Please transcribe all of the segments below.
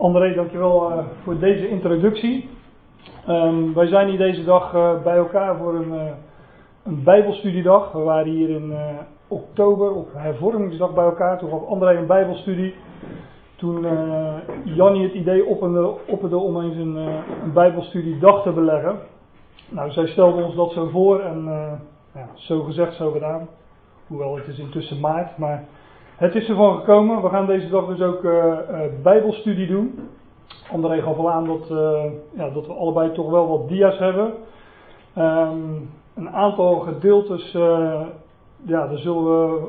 André, dankjewel uh, voor deze introductie. Um, wij zijn hier deze dag uh, bij elkaar voor een, uh, een Bijbelstudiedag. We waren hier in oktober op hervormingsdag bij elkaar. Toen gaf André een Bijbelstudie. Toen Jannie het idee opperde, opperde om eens een, een Bijbelstudiedag te beleggen. Nou, zij stelde ons dat zo voor en ja, zo gezegd, zo gedaan. Hoewel het is intussen maart, maar het is ervan gekomen. We gaan deze dag dus ook uh, uh, Bijbelstudie doen. André gaf al aan dat, uh, ja, dat we allebei toch wel wat dia's hebben. Um, een aantal gedeeltes, ja, daar zullen we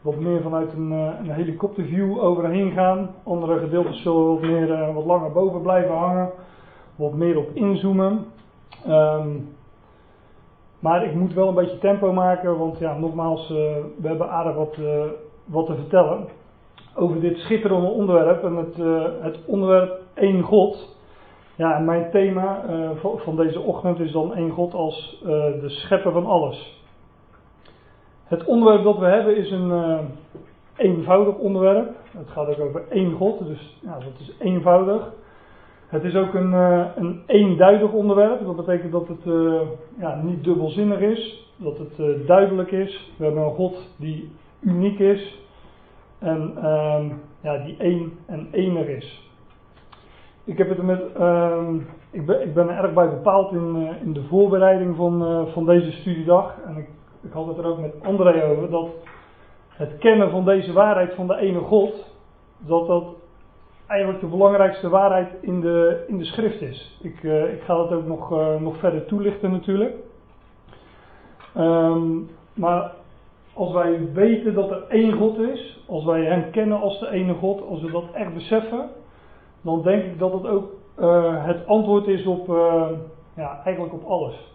wat meer vanuit een, een helikopterview overheen gaan. Andere gedeeltes zullen wat meer wat langer boven blijven hangen. Wat meer op inzoomen. Um, maar ik moet wel een beetje tempo maken, want ja, nogmaals, we hebben aardig wat wat te vertellen over dit schitterende onderwerp. En het, uh, het onderwerp één God. Ja, en mijn thema uh, van deze ochtend is dan één God als uh, de schepper van alles. Het onderwerp dat we hebben is een eenvoudig onderwerp. Het gaat ook over één God, dus ja, dat is eenvoudig. Het is ook een, een eenduidig onderwerp. Dat betekent dat het ja, niet dubbelzinnig is, dat het duidelijk is. We hebben een God die uniek is. En um, ja, die één en ener is. Ik heb het met. Um, ik, ben, ik ben er erg bij bepaald in, uh, in de voorbereiding van, uh, van deze studiedag. En ik, ik had het er ook met André over. Dat het kennen van deze waarheid van de ene God. Dat dat eigenlijk de belangrijkste waarheid in de, in de schrift is. Ik, uh, ik ga dat ook nog, nog verder toelichten natuurlijk. Um, maar als wij weten dat er één God is, als wij Hem kennen als de ene God, als we dat echt beseffen, dan denk ik dat het ook uh, het antwoord is op, uh, ja, eigenlijk op alles.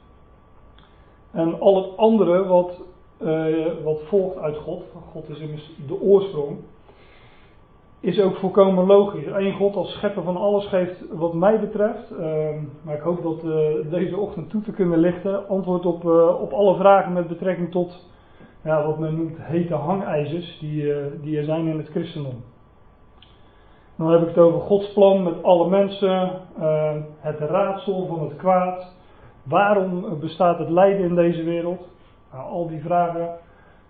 En al het andere wat, uh, wat volgt uit God, God is immers de oorsprong, is ook volkomen logisch. Eén God als schepper van alles geeft, wat mij betreft, maar ik hoop dat deze ochtend toe te kunnen lichten, antwoord op, op alle vragen met betrekking tot ja, wat men noemt hete hangijzers die, uh, die er zijn in het christendom. Dan heb ik het over Gods plan met alle mensen, uh, het raadsel van het kwaad. Waarom bestaat het lijden in deze wereld? Nou, al die vragen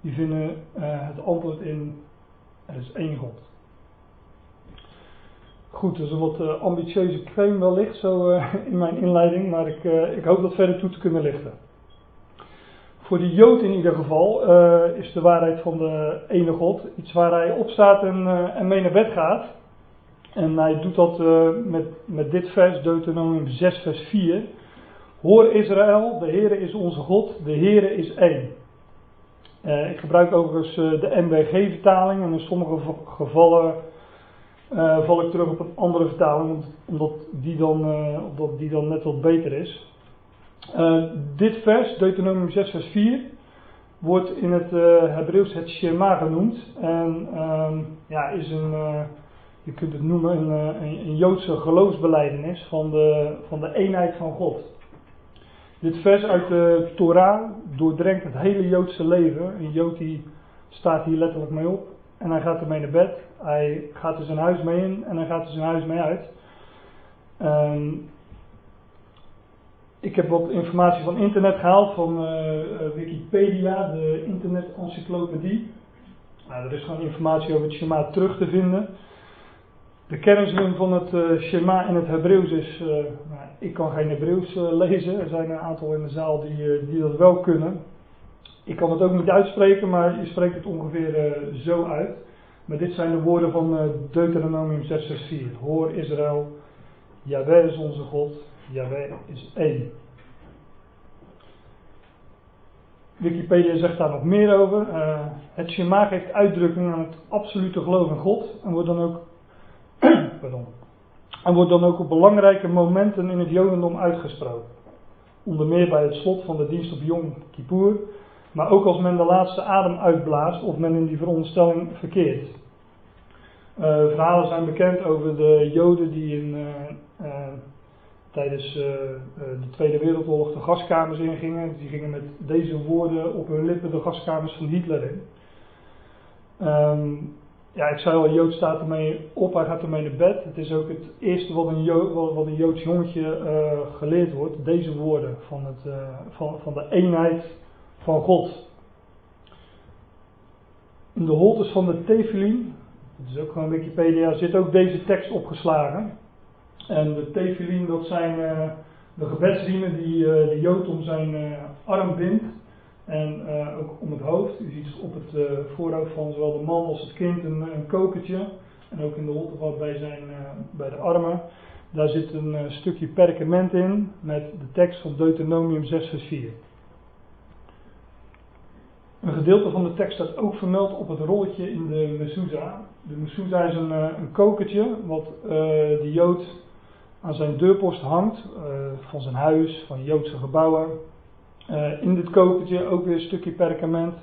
die vinden uh, het antwoord in er is één God. Goed, dat is een wat ambitieuze claim wellicht zo in mijn inleiding, maar ik, ik hoop dat verder toe te kunnen lichten. Voor de Jood in ieder geval uh, is de waarheid van de ene God iets waar hij opstaat en, uh, en mee naar bed gaat. En hij doet dat uh, met, met dit vers, Deuteronomium 6, vers 4. Hoor Israël, de Heere is onze God, de Heere is één. ik gebruik overigens de NBG-vertaling en in sommige gevallen val ik terug op een andere vertaling, omdat die dan, omdat die dan net wat beter is. Uh, dit vers, Deuteronomium 6, vers 4, wordt in het uh, Hebreeuws het Shema genoemd. En uh, ja, is een, uh, je kunt het noemen een, een, Joodse geloofsbeleidenis van de, van de eenheid van God. Dit vers uit de Torah doordrenkt het hele Joodse leven. Een Jood die staat hier letterlijk mee op en hij gaat ermee naar bed. Hij gaat er zijn huis mee in en hij gaat er zijn huis mee uit. Um, ik heb wat informatie van internet gehaald, van uh, Wikipedia, de internet-encyclopedie. Nou, er is gewoon informatie over het Shema terug te vinden. De kernzin van het uh, Shema in het Hebreeuws is, nou, ik kan geen Hebreeuws lezen, er zijn een aantal in de zaal die, die dat wel kunnen. Ik kan het ook niet uitspreken, maar je spreekt het ongeveer zo uit. Maar dit zijn de woorden van Deuteronomium 6 vers 4. Hoor Israël, Jaweh is onze God, Jaweh is één. Wikipedia zegt daar nog meer over. Uh, het Shema geeft uitdrukking aan het absolute geloof in God en wordt dan ook, pardon, en wordt dan ook op belangrijke momenten in het Jodendom uitgesproken. Onder meer bij het slot van de dienst op Yom Kippur, maar ook als men de laatste adem uitblaast of men in die veronderstelling verkeert. Uh, verhalen zijn bekend over de Joden die in uh, tijdens uh, de Tweede Wereldoorlog de gaskamers ingingen. Die gingen met deze woorden op hun lippen de gaskamers van Hitler in. Um, ja, ik zei al, Jood staat ermee op, hij gaat ermee naar bed. Het is ook het eerste wat een, Jood, wat een Joods jongetje uh, geleerd wordt. Deze woorden van, het, van, van de eenheid van God. In de holtes van de Tefillin, dat is ook gewoon Wikipedia, zit ook deze tekst opgeslagen. En de Tefillin, dat zijn uh, de gebedsriemen die de Jood om zijn arm bindt. En ook om het hoofd. U ziet op het voorhoofd van zowel de man als het kind een, een. En ook in de holtevat bij, zijn, bij de armen. Daar zit een stukje perkament in met de tekst van Deuteronomium 6 vers 4. Een gedeelte van de tekst staat ook vermeld op het rolletje in de mezuzah. De mezuzah is een, een wat de Jood aan zijn deurpost hangt. van zijn huis, van Joodse gebouwen. Uh, in dit kokertje ook weer een stukje perkament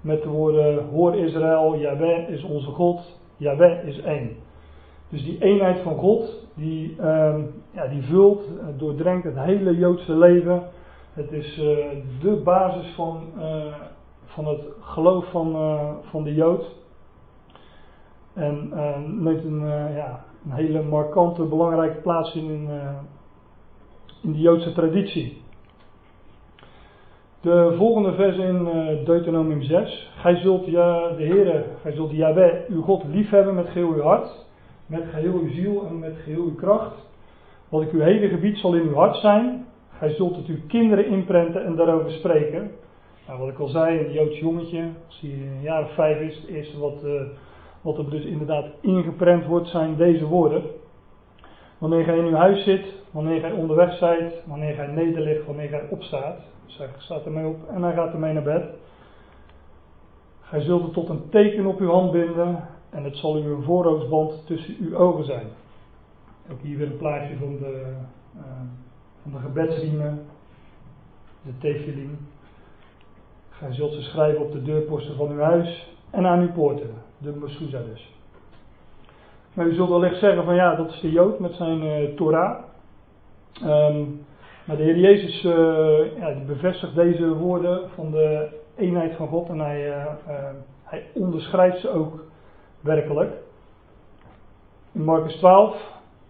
met de woorden Hoor Israël, Yahweh is onze God, Yahweh is één. Dus die eenheid van God, die, uh, ja, die vult, uh, doordrenkt het hele Joodse leven. Het is de basis van, van het geloof van, van de Jood. En neemt een, ja, een hele markante, belangrijke plaats in, in, in de Joodse traditie. De volgende vers in Deuteronomium 6. Gij zult ja, de Heere, gij zult Yahweh, uw God, liefhebben met geheel uw hart, met geheel uw ziel en met geheel uw kracht. Wat ik uw hele gebied zal in uw hart zijn. Gij zult het uw kinderen inprenten en daarover spreken. Nou, wat ik al zei, een Joods jongetje, als hij een jaar of vijf is, het eerste wat, wat er dus inderdaad ingeprent wordt, zijn deze woorden. Wanneer gij in uw huis zit, wanneer gij onderweg zijt, wanneer gij nederligt, wanneer gij opstaat. Dus hij staat ermee op en hij gaat ermee naar bed. Gij zult het tot een teken op uw hand binden en het zal u een tussen uw ogen zijn. Ook hier weer een plaatje van de, uh, van de gebedsriemen, de tefillin. Gij zult ze schrijven op de deurposten van uw huis en aan uw poorten, de mezuzah dus. Maar u zult wellicht zeggen van ja, dat is de Jood met zijn uh, Torah. Um, maar de Heer Jezus uh, ja, die bevestigt deze woorden van de eenheid van God en hij, uh, hij onderschrijft ze ook werkelijk. In Marcus 12,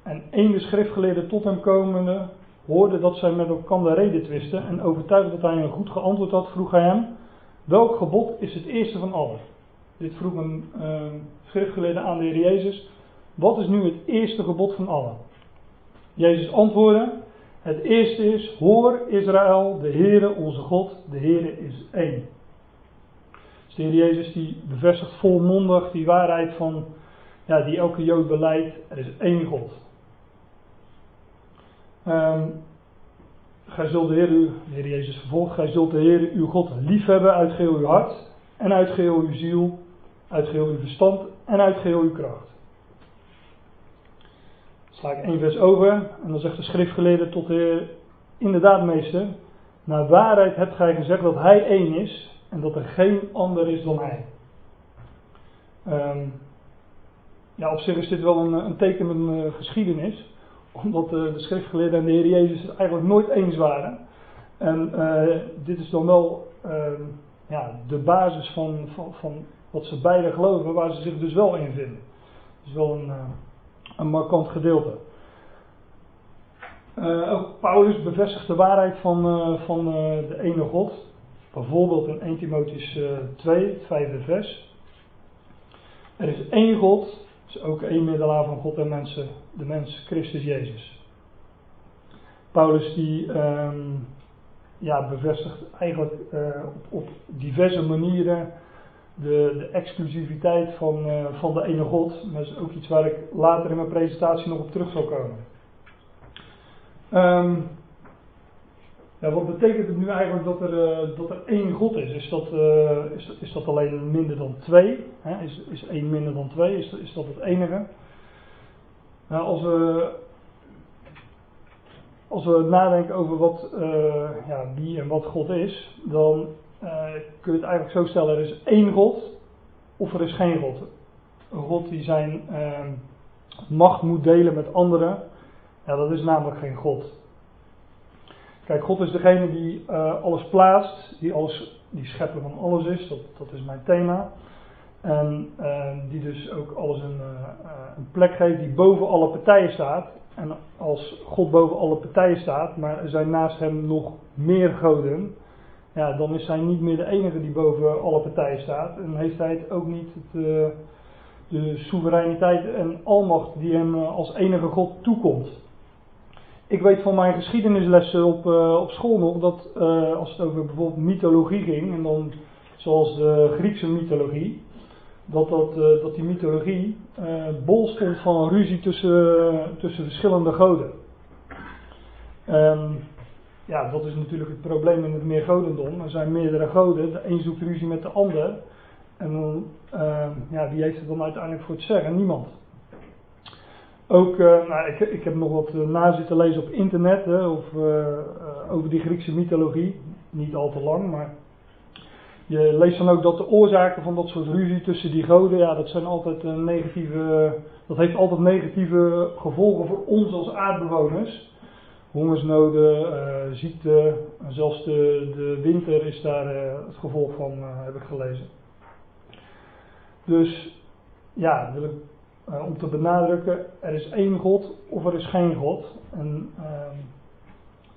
en een de schriftgeleerden tot hem komende hoorde dat zij met elkaar reden twisten en overtuigd dat hij een goed geantwoord had, vroeg hij hem, welk gebod is het eerste van allen? Dit vroeg een schriftgeleerde aan de Heer Jezus, wat is nu het eerste gebod van allen? Jezus antwoordde, het eerste is, hoor Israël, de Heere onze God, de Heere is één. Dus de Heer Jezus die bevestigt volmondig die waarheid van, ja, die elke Jood beleidt, er is één God. Um, gij zult de Heer, de Heer Jezus vervolgt, gij zult de Heer uw God liefhebben uit geheel uw hart en uit geheel uw ziel, uit geheel uw verstand en uit geheel uw kracht sla ik één vers over en dan zegt de schriftgeleerde tot de Heer, inderdaad meester, naar waarheid hebt gij gezegd dat hij één is en dat er geen ander is dan hij. Um, ja, op zich is dit wel een, een tekenende uh, geschiedenis, omdat uh, de schriftgeleerden en de Heer Jezus het eigenlijk nooit eens waren. En dit is dan wel ehm, ja, de basis van, van, van wat ze beiden geloven, waar ze zich dus wel in vinden. Het is wel een, een markant gedeelte. Uh, ook Paulus bevestigt de waarheid van, uh, van de ene God. Bijvoorbeeld in 1 Timotheus 2, het vijfde vers. Er is één God, is ook één middelaar van God en mensen, de mens Christus Jezus. Paulus die um, ja, bevestigt eigenlijk op, op diverse manieren de, de exclusiviteit van, uh, van de ene God. Dat is ook iets waar ik later in mijn presentatie nog op terug zal komen. Um, ja, wat betekent het nu eigenlijk dat er, uh, dat er één God is? Is dat, uh, is, is dat alleen minder dan twee? Is, is één minder dan twee? Is, is dat het enige? Nou, als we als we nadenken over wat, ja, wie en wat God is, dan uh, kun je het eigenlijk zo stellen: er is één God of er is geen God. Een God die zijn uh, macht moet delen met anderen, ja, dat is namelijk geen God. Kijk, God is degene die uh, alles plaatst, die, alles, die schepper van alles is, dat, dat is mijn thema. En die dus ook alles een, een plek geeft die boven alle partijen staat. En als God boven alle partijen staat, maar er zijn naast hem nog meer goden, ja, dan is hij niet meer de enige die boven alle partijen staat. En heeft hij ook niet uh, de soevereiniteit en almacht die hem uh, als enige God toekomt. Ik weet van mijn geschiedenislessen op, uh, op school nog dat als het over bijvoorbeeld mythologie ging, en dan zoals de Griekse mythologie, dat, dat, dat die mythologie bol stond van ruzie tussen, tussen verschillende goden. Um, ja, dat is natuurlijk het probleem in het meergodendom. Er zijn meerdere goden, de een zoekt ruzie met de ander. En uh, ja, wie heeft het dan uiteindelijk voor het zeggen? Niemand. Ook, uh, nou, ik, ik, heb nog wat uh, na zitten lezen op internet hè, of, over die Griekse mythologie. Niet al te lang, maar je leest dan ook dat de oorzaken van dat soort ruzie tussen die goden, ja, dat zijn altijd negatieve, dat heeft altijd negatieve gevolgen voor ons als aardbewoners hongersnoden, uh, ziekte, zelfs de, de winter is daar uh, het gevolg van, uh, heb ik gelezen. Dus ja, wil ik, om te benadrukken, er is één God of er is geen God. En ehm,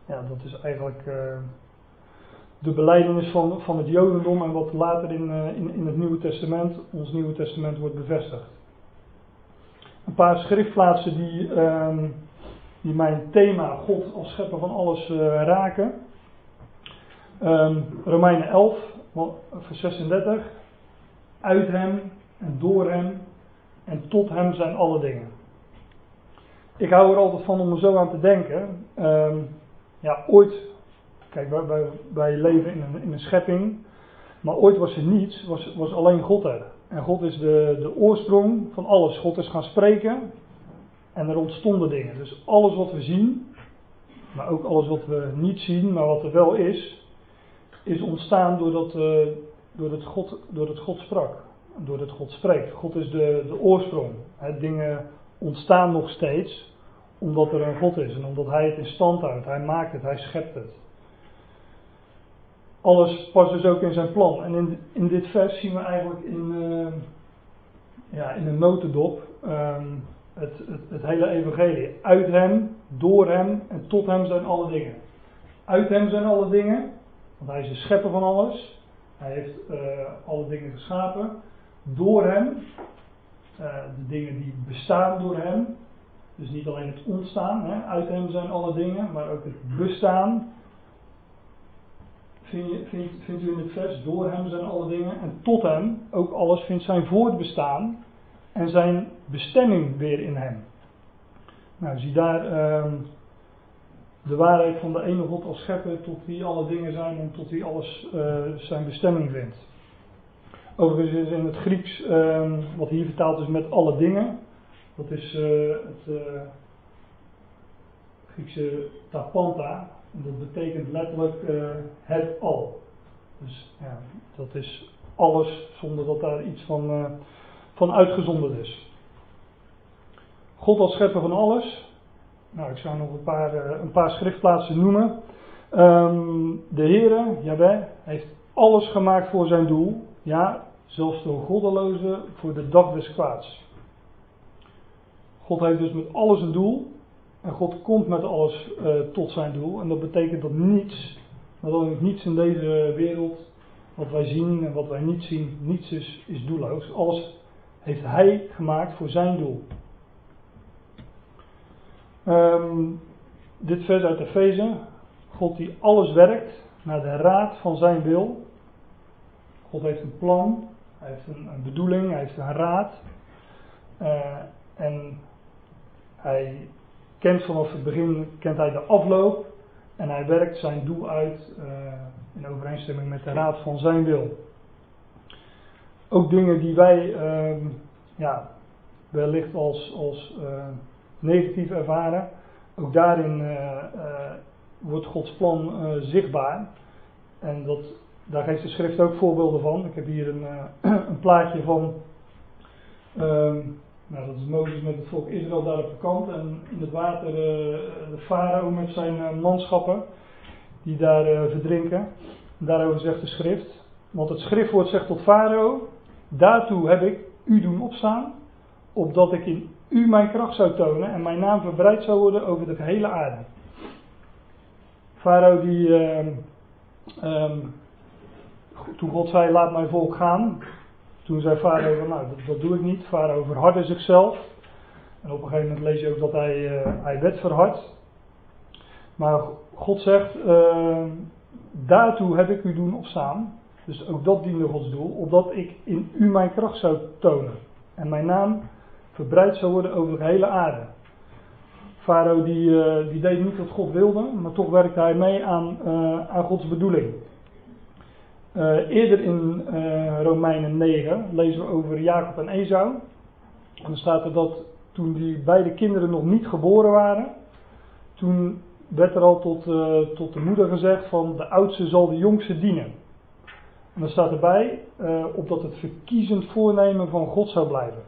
ja, dat is eigenlijk de beleidenis van, van het Jodendom en wat later in, in, in het Nieuwe Testament, ons Nieuwe Testament, wordt bevestigd. Een paar schriftplaatsen die. Ehm, die mijn thema God als schepper van alles uh, raken. Um, Romeinen 11, vers 36. Uit hem en door hem en tot hem zijn alle dingen. Ik hou er altijd van om er zo aan te denken. Um, ja, ooit, kijk, wij leven in een, in een, schepping, maar ooit was er niets, was, was alleen God er. En God is de, de oorsprong van alles. God is gaan spreken en er ontstonden dingen. Dus alles wat we zien, maar ook alles wat we niet zien, maar wat er wel is, is ontstaan doordat, uh, doordat, God, doordat God sprak. Doordat God spreekt. God is de, de oorsprong. Dingen ontstaan nog steeds omdat er een God is en omdat Hij het in stand houdt. Hij maakt het, Hij schept het. Alles past dus ook in zijn plan. En in, in dit vers zien we eigenlijk in, uh, ja, in een notendop. Um, het, het, het, hele evangelie. Uit hem, door hem en tot hem zijn alle dingen. Uit hem zijn alle dingen, want hij is de schepper van alles. Hij heeft uh, alle dingen geschapen. Door hem, uh, de dingen die bestaan door hem. Dus niet alleen het ontstaan, hè. uit hem zijn alle dingen, maar ook het bestaan. Vind je, vindt, vindt u in het vers, door hem zijn alle dingen. En tot hem, ook alles vindt zijn voortbestaan en zijn bestemming weer in hem. Nou, zie daar uh, de waarheid van de ene God als schepper tot wie alle dingen zijn en tot wie alles uh, zijn bestemming vindt. Overigens is in het Grieks, uh, wat hier vertaald is met alle dingen, dat is uh, het uh, Griekse tapanta, en dat betekent letterlijk het al. Dus ja, dat is alles zonder dat daar iets van van uitgezonderd is. God als schepper van alles. Nou, ik zou nog een paar, uh, een paar schriftplaatsen noemen. Um, de Heere, Jaweh, heeft alles gemaakt voor zijn doel. Ja, zelfs de goddeloze voor de dag des kwaads. God heeft dus met alles een doel. En God komt met alles uh, tot zijn doel. En dat betekent dat niets, maar dan niets in deze wereld, wat wij zien en wat wij niet zien, niets is, is doelloos. Alles heeft hij gemaakt voor zijn doel. Um, dit vers uit Efeze. God die alles werkt naar de raad van zijn wil. God heeft een plan, hij heeft een, bedoeling, hij heeft een raad. Uh, en hij kent vanaf het begin kent hij de afloop. En hij werkt zijn doel uit uh, in overeenstemming met de raad van zijn wil ook dingen die wij uh, ja, wellicht als, als uh, negatief ervaren, ook daarin uh, wordt Gods plan zichtbaar. En dat, daar geeft de schrift ook voorbeelden van. Ik heb hier een, een plaatje van. Ehm, nou, dat is Mozes met het volk Israël daar op de kant. En in het water de farao met zijn manschappen. Die daar verdrinken. Daarover zegt de schrift. Want het schriftwoord zegt tot farao Daartoe heb ik u doen opstaan, opdat ik in u mijn kracht zou tonen en mijn naam verbreid zou worden over de gehele aarde. Farao die, uh, um, toen God zei laat mijn volk gaan, toen zei Farao nou dat, doe ik niet. Farao verhardde zichzelf. En op een gegeven moment lees je ook dat hij, uh, hij werd verhard. Maar God zegt, uh, daartoe heb ik u doen opstaan. Dus ook dat diende Gods doel, opdat ik in u mijn kracht zou tonen. En mijn naam verbreid zou worden over de hele aarde. Farao die, uh, die deed niet wat God wilde, maar toch werkte hij mee aan, uh, aan Gods bedoeling. Uh, eerder in Romeinen 9 lezen we over Jacob en Esau. En dan staat er dat toen die beide kinderen nog niet geboren waren, toen werd er al tot, tot de moeder gezegd van de oudste zal de jongste dienen. En dan staat erbij, opdat het verkiezend voornemen van God zou blijven.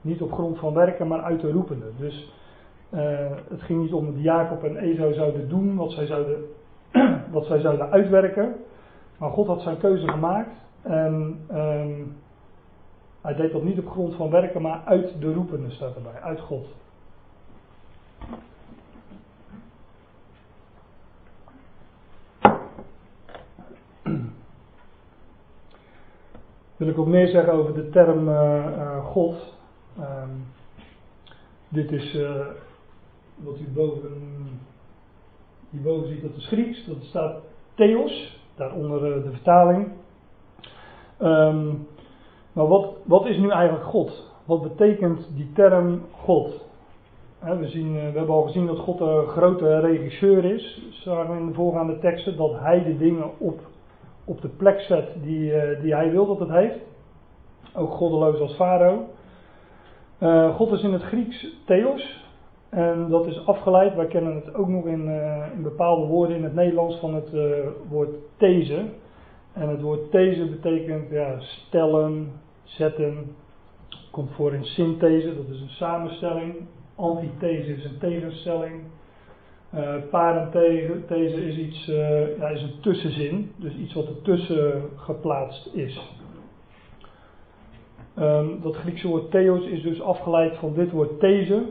Niet op grond van werken, maar uit de roepende. Dus uh, het ging niet om dat Jacob en Esau zouden doen wat zij zouden, wat zij zouden uitwerken. Maar God had zijn keuze gemaakt. En um, hij deed dat niet op grond van werken, maar uit de roepende staat erbij. Uit God. Wil ik ook meer zeggen over de term uh, uh, God. Um, dit is uh, wat u boven, hierboven ziet, dat is Grieks. Dat staat Theos, daaronder de vertaling. Um, maar wat, wat is nu eigenlijk God? Wat betekent die term God? we, zien, we hebben al gezien dat God een grote regisseur is. Zagen we in de voorgaande teksten dat hij de dingen op, op de plek zet die, die hij wil dat het heeft. Ook goddeloos als farao. Uh, God is in het Grieks theos. En dat is afgeleid, wij kennen het ook nog in, in bepaalde woorden in het Nederlands van het woord these. En het woord these betekent ja, stellen, zetten. Komt voor in synthese, dat is een samenstelling. Antithese is een tegenstelling. Uh, parenthese is, iets, ja, is een tussenzin, dus iets wat ertussen geplaatst is. Um, dat Griekse woord theos is dus afgeleid van dit woord these.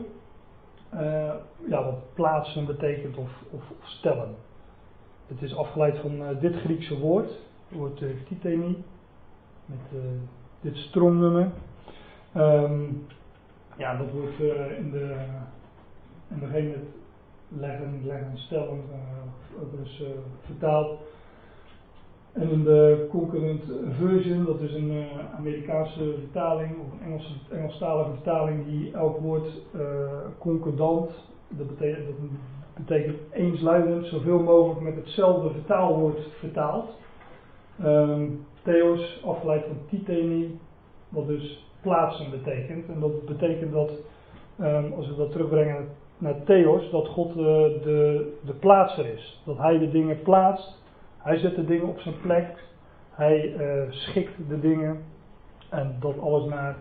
Uh, ja, wat plaatsen betekent of, of, stellen. Het is afgeleid van uh, dit Griekse woord, het woord uh, titeni, met dit strongnummer. Um, ja, dat wordt in de, in degene leggen, leggen, stellen, ook eens vertaald en in de Concurrent Version, dat is een Amerikaanse vertaling, of een Engelse, Engelstalige vertaling, die elk woord uh, concordant, dat betekent, dat betekent eensluidend, zoveel mogelijk met hetzelfde vertaalwoord vertaalt. Um, theos, afgeleid van titeni, wat dus plaatsen betekent. En dat betekent dat, um, als we dat terugbrengen naar theos, dat God uh, de, de plaatser is. Dat hij de dingen plaatst hij zet de dingen op zijn plek. Hij uh, schikt de dingen. En dat alles naar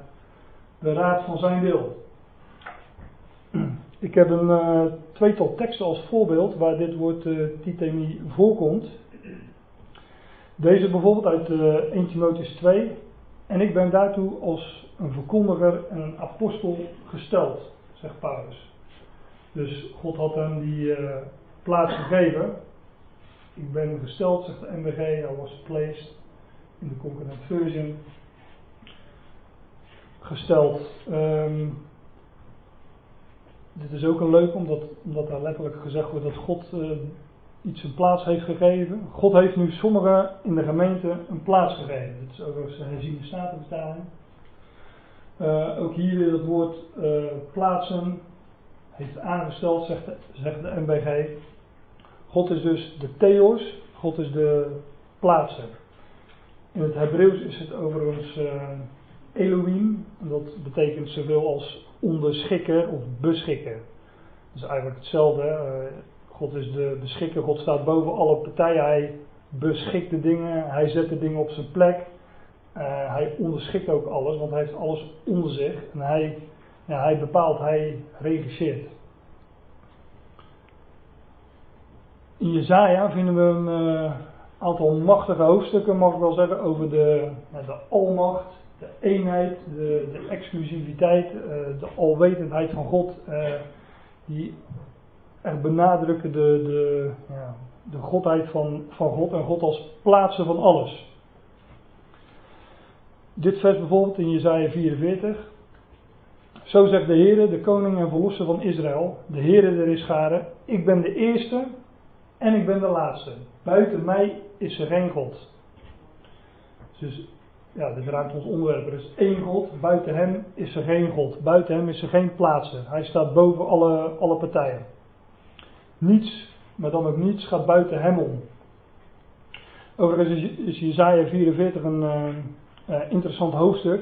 de raad van zijn wil. Ik heb een uh, tweetal teksten als voorbeeld waar dit woord uh, titemi voorkomt. Deze bijvoorbeeld uit uh, 1 Timotheus 2. En ik ben daartoe als een verkondiger en een apostel gesteld, zegt Paulus. Dus God had hem die plaats gegeven ik ben gesteld, zegt de MBG, I was placed in de concurrent version. Gesteld. Um, dit is ook een leuk, omdat, omdat daar letterlijk gezegd wordt dat God uh, iets een plaats heeft gegeven. God heeft nu sommigen in de gemeente een plaats gegeven. Dit is ook een herziene statenvertaling. Uh, ook hier weer het woord plaatsen heeft aangesteld, zegt de, zegt de MBG. God is dus de theos, God is de plaatser. In het Hebreeuws is het overigens uh, Elohim, dat betekent zoveel als onderschikken of beschikken. Dat is eigenlijk hetzelfde. Uh, God is de beschikker, God staat boven alle partijen, hij beschikt de dingen, hij zet de dingen op zijn plek. Uh, hij onderschikt ook alles, want hij heeft alles onder zich en hij, ja, hij bepaalt, hij regisseert. In Jezaja vinden we een uh, aantal machtige hoofdstukken, mag ik wel zeggen, over de, de almacht de eenheid, de, de exclusiviteit, uh, de alwetendheid van God, uh, die echt benadrukken de, de, ja, de godheid van, van God en God als plaatsen van alles. Dit vers bijvoorbeeld in Jesaja 44. Zo zegt de Heer, de koning en verlosser van Israël, de Heer der Ischaren, ik ben de eerste en ik ben de laatste. Buiten mij is er geen God. Dus ja, dit raakt ons onderwerp. Er is één God, buiten hem is er geen God. Buiten hem is er geen plaatsen. Hij staat boven alle, alle partijen. Niets, maar dan ook niets, gaat buiten hem om. Overigens is Jezaja 44 een uh, uh, interessant hoofdstuk,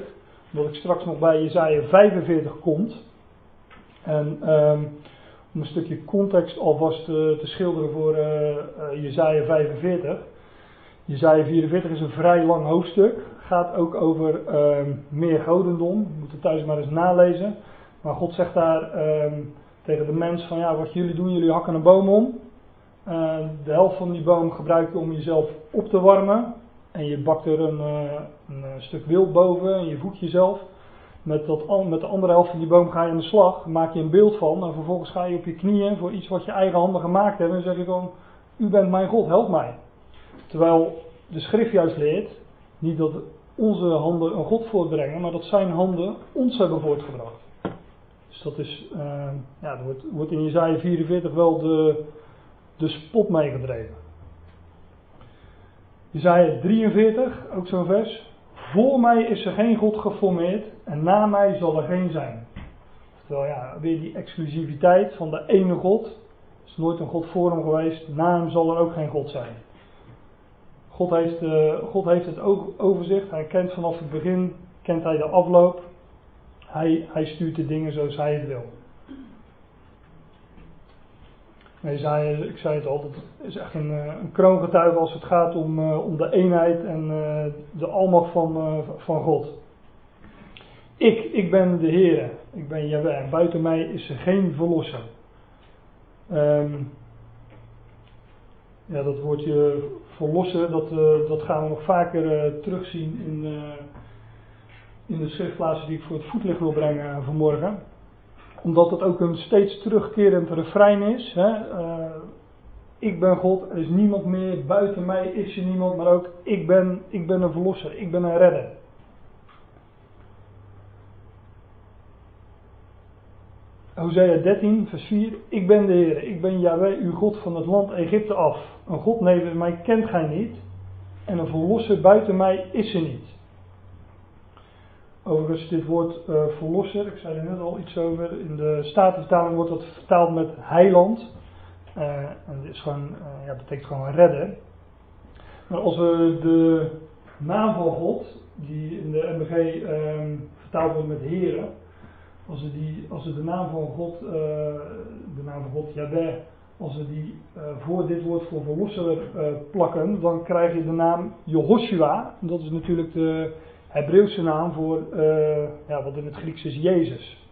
omdat ik straks nog bij Jezaja 45 komt. En um, om een stukje context alvast te, schilderen voor uh, Jezaja 45. Jezaja 44 is een vrij lang hoofdstuk. Gaat ook over uh, meer godendom. Je moet het thuis maar eens nalezen. Maar God zegt daar uh, tegen de mens van ja, wat jullie doen, jullie hakken een boom om. De helft van die boom gebruik je om jezelf op te warmen. En je bakt er een, uh, een stuk wild boven en je voedt jezelf. Met, dat, met de andere helft van die boom ga je aan de slag, maak je een beeld van. En vervolgens ga je op je knieën voor iets wat je eigen handen gemaakt hebben. En zeg je van, u bent mijn God, help mij. Terwijl de schrift juist leert, niet dat onze handen een God voortbrengen, maar dat zijn handen ons hebben voortgebracht. Dus dat is, uh, ja, er wordt, wordt in Jezaja 44 wel de, de spot meegedreven. Jezaja 43, ook zo'n vers. Voor mij is er geen God geformeerd en na mij zal er geen zijn. Terwijl ja, weer die exclusiviteit van de ene God. Er is nooit een God voor hem geweest, na hem zal er ook geen God zijn. God heeft, uh, God heeft het ook overzicht. Hij kent vanaf het begin, kent hij de afloop. Hij, hij stuurt de dingen zoals hij het wil. Ik zei het al, het is echt een, een kroongetuige als het gaat om, uh, om de eenheid en uh, de almacht van, van God. Ik, ik ben de Heer, ik ben Jaweh, buiten mij is er geen verlosser. Um, ja, dat woordje verlossen, dat, dat gaan we nog vaker terugzien in, in de schriftplaatsen die ik voor het voetlicht wil brengen vanmorgen omdat het ook een steeds terugkerend refrein is. Hè? Uh, ik ben God, er is niemand meer, buiten mij is er niemand, maar ook ik ben, ik ben een verlosser, ik ben een redder. Hosea 13, vers 4. Ik ben de Heer, ik ben Yahweh, uw God van het land Egypte af. Een God nevens mij kent gij niet, en een verlosser buiten mij is er niet. Overigens, dit woord uh, verlosser, ik zei er net al iets over. In de Statenvertaling wordt dat vertaald met heiland. Uh, en uh, ja, betekent gewoon redden. Maar als we de naam van God, die in de MBG ehm, vertaald wordt met heren. Als we, die, als we de naam van God, de naam van God Yahweh, als we die voor dit woord voor verlosser plakken, dan krijg je de naam Jehoshua. Dat is natuurlijk de Hebreeuwse naam voor uh, ja, wat in het Grieks is Jezus.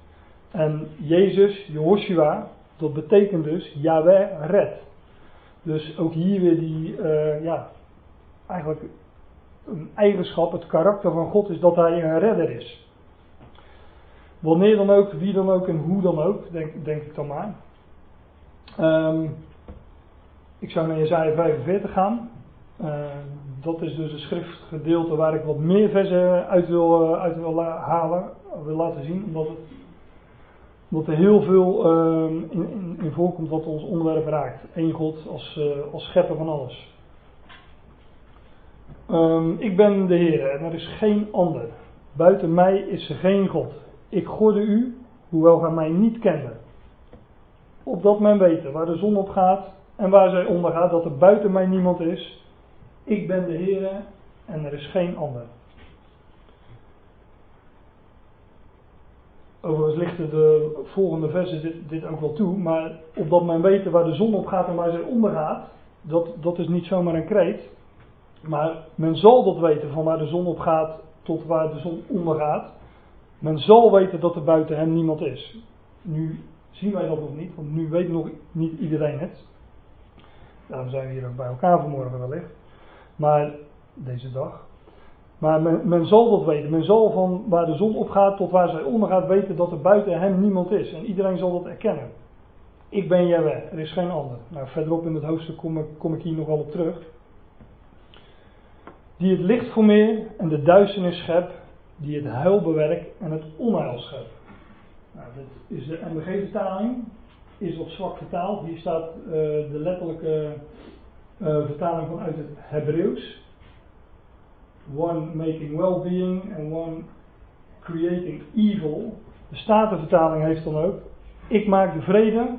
En Jezus, Jehoshua, dat betekent dus Yahweh red. Dus ook hier weer die, uh, ja, eigenlijk een eigenschap, het karakter van God is dat hij een redder is. Wanneer dan ook, wie dan ook en hoe dan ook, denk, denk ik dan maar. Um, ik zou naar Jezaja 45 gaan. Uh, dat is dus een schriftgedeelte waar ik wat meer versen uit wil, uh, uit wil halen, wil laten zien, omdat, het, er heel veel in, in, in, voorkomt wat ons onderwerp raakt. Eén God als, als schepper van alles. Um, ik ben de Heer en er is geen ander. Buiten mij is er geen God. Ik gorde u, hoewel gij mij niet kende. Opdat men weten waar de zon op gaat en waar zij ondergaat, dat er buiten mij niemand is ik ben de Heer en er is geen ander. Overigens lichten de volgende versen dit, dit, ook wel toe, maar opdat men weet waar de zon op gaat en waar zij ondergaat, dat, dat is niet zomaar een kreet. Maar men zal dat weten van waar de zon op gaat tot waar de zon ondergaat. Men zal weten dat er buiten hem niemand is. Nu zien wij dat nog niet, want nu weet nog niet iedereen het. Daarom zijn we hier ook bij elkaar vanmorgen wellicht. Maar deze dag. Maar men, zal dat weten. Men zal van waar de zon opgaat tot waar zij ondergaat weten dat er buiten hem niemand is. En iedereen zal dat erkennen. Ik ben Jaweh, er is geen ander. Nou, verderop in het hoofdstuk kom ik, kom ik hier nog wel op terug. Die het licht formeert en de duisternis schept, die het huil bewerkt en het onheil schept. Nou, dit is de MBG-vertaling, is wat zwak vertaald. Hier staat uh, de letterlijke uh, vertaling vanuit het Hebreeuws. One making well-being and one creating evil. De Statenvertaling heeft dan ook. Ik maak de vrede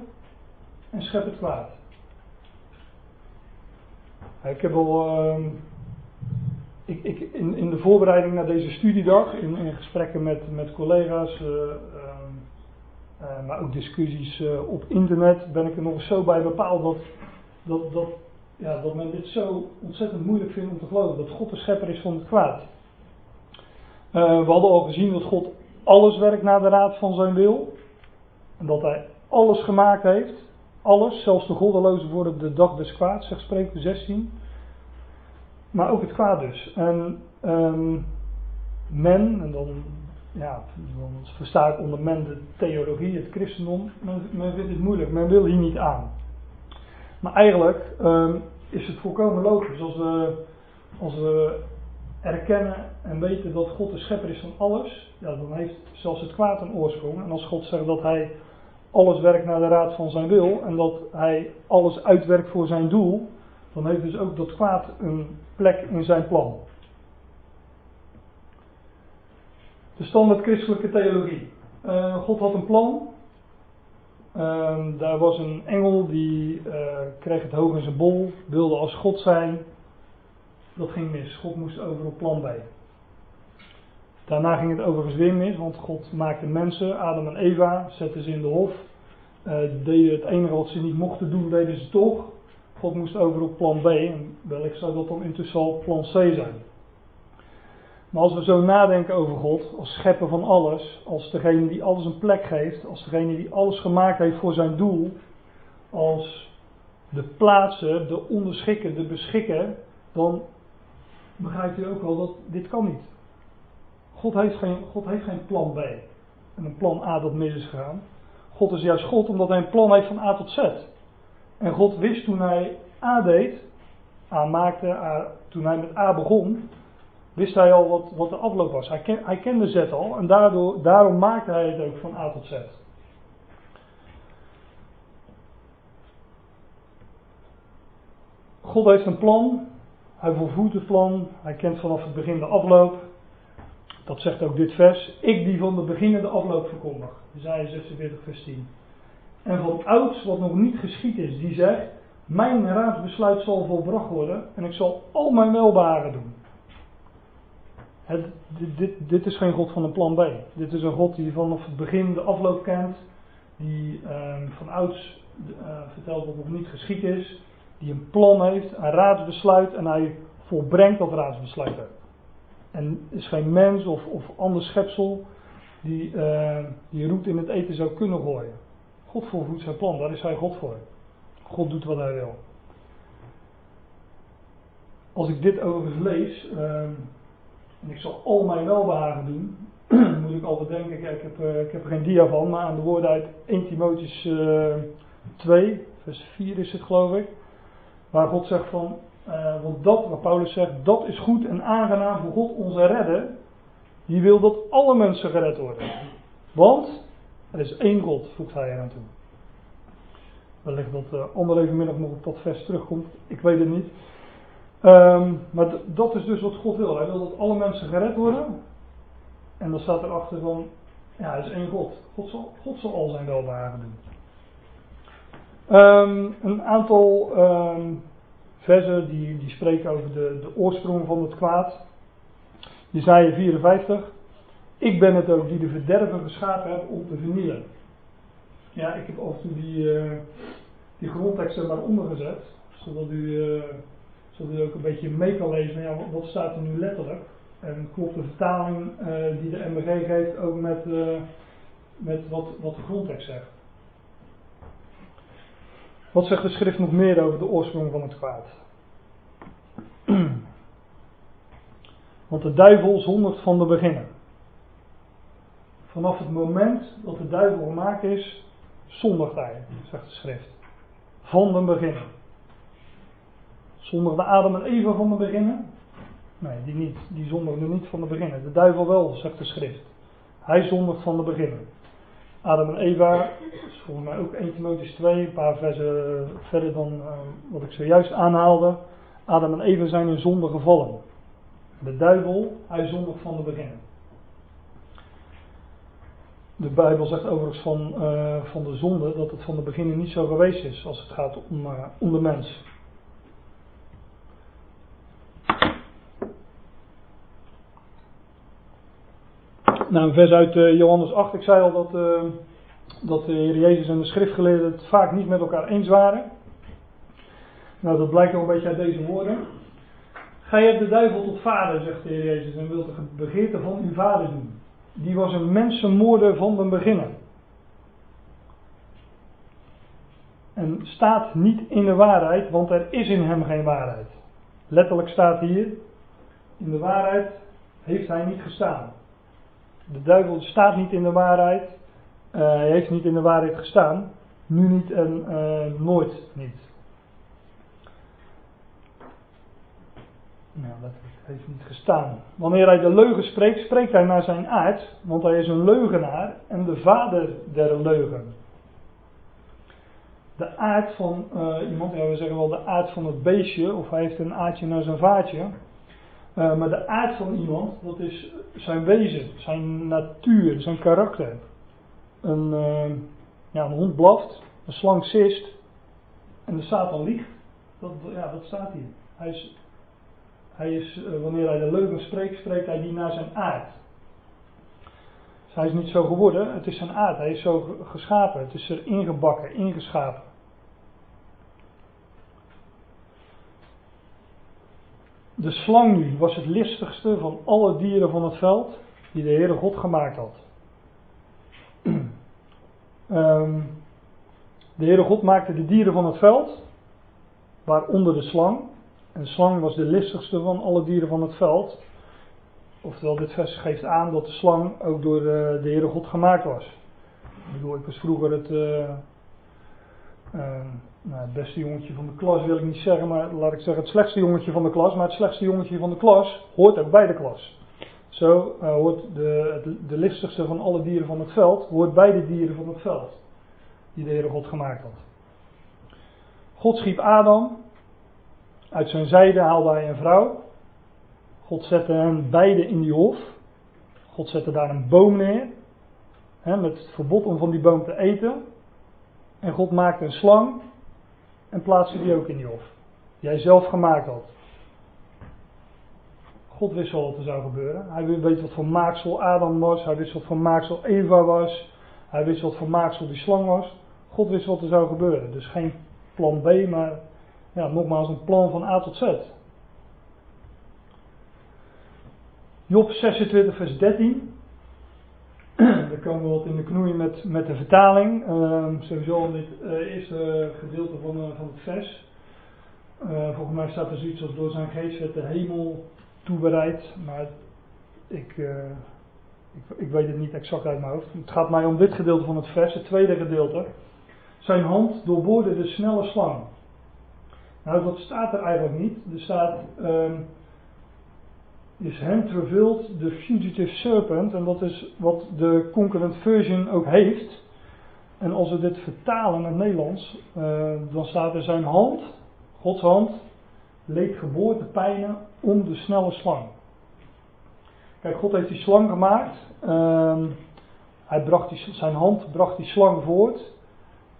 en schep het kwaad. Ik heb al uh, ik, ik, in, in, de voorbereiding naar deze studiedag, in, in gesprekken met, met collega's, uh, uh, maar ook discussies op internet, ben ik er nog zo bij bepaald dat, dat, dat, ja, dat men dit zo ontzettend moeilijk vindt om te geloven. Dat God de schepper is van het kwaad. we hadden al gezien dat God alles werkt naar de raad van zijn wil. En dat hij alles gemaakt heeft. Alles, zelfs de goddelozen worden de dag des kwaad, zegt Spreuken 16. Maar ook het kwaad dus. En um, men, en dan, ja, versta ik onder men de theologie, het christendom, men, men vindt het moeilijk, men wil hier niet aan. Maar eigenlijk um, is het volkomen logisch als we, als we erkennen en weten dat God de schepper is van alles, ja, dan heeft zelfs het kwaad een oorsprong. En als God zegt dat hij alles werkt naar de raad van zijn wil en dat hij alles uitwerkt voor zijn doel, dan heeft dus ook dat kwaad een plek in zijn plan. De standaard christelijke theologie. Uh, God had een plan. Uh, daar was een engel die uh, kreeg het hoog in zijn bol, wilde als God zijn. Dat ging mis. God moest over op plan B. Daarna ging het overigens weer mis, want God maakte mensen, Adam en Eva, zette ze in de hof. Uh, deden het enige wat ze niet mochten doen, deden ze toch. God moest over op plan B, en wellicht zou dat dan intussen al plan C zijn. Maar als we zo nadenken over God, als schepper van alles, als degene die alles een plek geeft, als degene die alles gemaakt heeft voor zijn doel, als de plaatsen, de onderschikken, de beschikken, dan begrijpt u ook wel dat dit kan niet. God heeft geen, God heeft geen plan B en een plan A dat mis is gegaan. God is juist God omdat hij een plan heeft van A tot Z. En God wist toen hij A deed, A maakte, toen hij met A begon, wist hij al wat, wat de afloop was. Hij, ken, hij kende Z al en daardoor, daarom maakte hij het ook van A tot Z. God heeft een plan, hij volvoert het plan, hij kent vanaf het begin de afloop. Dat zegt ook dit vers. Ik die van de begin de afloop verkondig. Isaiah 46 vers 10. En van ouds wat nog niet geschied is, die zegt, mijn raadsbesluit zal volbracht worden en ik zal al mijn welbaren doen. Het, dit, dit, is geen God van een plan B. Dit is een God die vanaf het begin de afloop kent, die uh, van ouds uh, vertelt wat nog niet geschied is, die een plan heeft, een raadsbesluit en hij volbrengt dat raadsbesluit En is geen mens of, of ander schepsel die, uh, die roet in het eten zou kunnen gooien. God volvoert zijn plan, daar is hij God voor. God doet wat hij wil. Als ik dit overigens lees, uh, en ik zal al mijn welbehagen doen, moet ik altijd denken, kijk, ik heb, uh, ik heb er geen dia van, maar aan de woorden uit 1 Timotheus uh, 2, vers 4 is het geloof ik, waar God zegt van, uh, want dat, wat Paulus zegt, dat is goed en aangenaam voor God onze redder, die wil dat alle mensen gered worden. Want er is één God, voegt hij eraan toe. Wellicht dat uh, Ander nog op dat vers terugkomt. Ik weet het niet. Um, maar dat is dus wat God wil. Hij wil dat alle mensen gered worden. En dan staat erachter van, ja, er is één God. God zal, God zal al zijn welbehagen doen. Um, een aantal um, versen die, die spreken over de, de oorsprong van het kwaad. Jezaja 54. Ik ben het ook die de verderver geschapen heb om te vernielen. Ja, ik heb af en toe die, uh, die grondtekst er maar onder gezet. Zodat u, uh, zodat u ook een beetje mee kan lezen. Ja, wat, staat er nu letterlijk? En klopt de vertaling uh, die de MBG geeft ook met, met wat, wat de grondtekst zegt? Wat zegt de schrift nog meer over de oorsprong van het kwaad? Want de duivel zondigt van de beginnen. Vanaf het moment dat de duivel gemaakt is, zondigt hij, zegt de schrift. Van de beginnen. Zondigde Adam en Eva van de beginnen? Nee, die niet. Die niet van de beginnen. De duivel wel, zegt de schrift. Hij zondigt van de beginnen. Adam en Eva, is volgens mij ook 1 Timotheus 2, een paar versen verder dan uh, wat ik zojuist aanhaalde. Adam en Eva zijn in zonde gevallen. De duivel, hij zondigt van de beginnen. De Bijbel zegt overigens van, uh, van de zonde dat het van de beginnen niet zo geweest is als het gaat om, uh, om de mens. Nou, een vers uit uh, Johannes 8. Ik zei al dat, dat de Heer Jezus en de schriftgeleerden het vaak niet met elkaar eens waren. Nou, dat blijkt ook een beetje uit deze woorden. Gij hebt de duivel tot vader, zegt de Heer Jezus, en wilt de begeerte van uw vader doen. Die was een mensenmoorder van den beginnen. En staat niet in de waarheid, want er is in hem geen waarheid. Letterlijk staat hier, in de waarheid heeft hij niet gestaan. De duivel staat niet in de waarheid, uh, hij heeft niet in de waarheid gestaan, nu niet en uh, nooit niet. Nou, dat heeft niet gestaan. Wanneer hij de leugen spreekt, spreekt hij naar zijn aard, want hij is een leugenaar en de vader der leugen. De aard van uh, iemand, ja, we zeggen wel de aard van het beestje, of hij heeft een aardje naar zijn vaatje. Uh, maar de aard van iemand, dat is zijn wezen, zijn natuur, zijn karakter. Een, uh, ja, een hond blaft, een slang sist en de Satan liegt. Dat, ja, dat staat hier. Hij is hij is, eh, wanneer hij de leugen spreekt, spreekt hij die naar zijn aard. Dus hij is niet zo geworden, het is zijn aard. Hij is zo geschapen, het is er ingebakken, ingeschapen. De slang nu was het listigste van alle dieren van het veld die de Heere God gemaakt had. um, de Heere God maakte de dieren van het veld, waaronder de slang. Een slang was de listigste van alle dieren van het veld. Oftewel, dit vers geeft aan dat de slang ook door de, de Heere God gemaakt was. Ik bedoel, ik was vroeger het, uh, uh, nou, het beste jongetje van de klas, wil ik niet zeggen, maar laat ik zeggen het slechtste jongetje van de klas. Maar het slechtste jongetje van de klas hoort ook bij de klas. Zo uh, hoort de, de listigste van alle dieren van het veld, hoort bij de dieren van het veld. Die de Heere God gemaakt had. God schiep Adam uit zijn zijde haalde hij een vrouw. God zette hen beiden in die hof. God zette daar een boom neer. Hè, met het verbod om van die boom te eten. En God maakte een slang. En plaatste die ook in die hof. Hij zelf gemaakt had. God wist wel wat er zou gebeuren. Hij weet wat voor maaksel Adam was. Hij wist wat voor maaksel Eva was. Hij wist wat voor maaksel die slang was. God wist wat er zou gebeuren. Dus geen plan B, maar ja, nogmaals een plan van A tot Z. Job 26, vers 13. Komen we wat in de knoei met, met de vertaling. Uh, sowieso in dit uh, eerste gedeelte van, uh, van het vers. Uh, volgens mij staat er zoiets als door zijn geest werd de hemel toebereid. Maar ik, ik, ik, weet het niet exact uit mijn hoofd. Het gaat mij om dit gedeelte van het vers, het tweede gedeelte. Zijn hand doorboorde de snelle slang. Nou, dat staat er eigenlijk niet. Er staat. Um, is hand revealed the fugitive serpent. En dat is wat de concurrent version ook heeft. En als we dit vertalen naar het Nederlands, uh, dan staat er zijn hand, Gods hand, leed geboortepijnen om de snelle slang. Kijk, God heeft die slang gemaakt. Um, hij bracht die, zijn hand bracht die slang voort.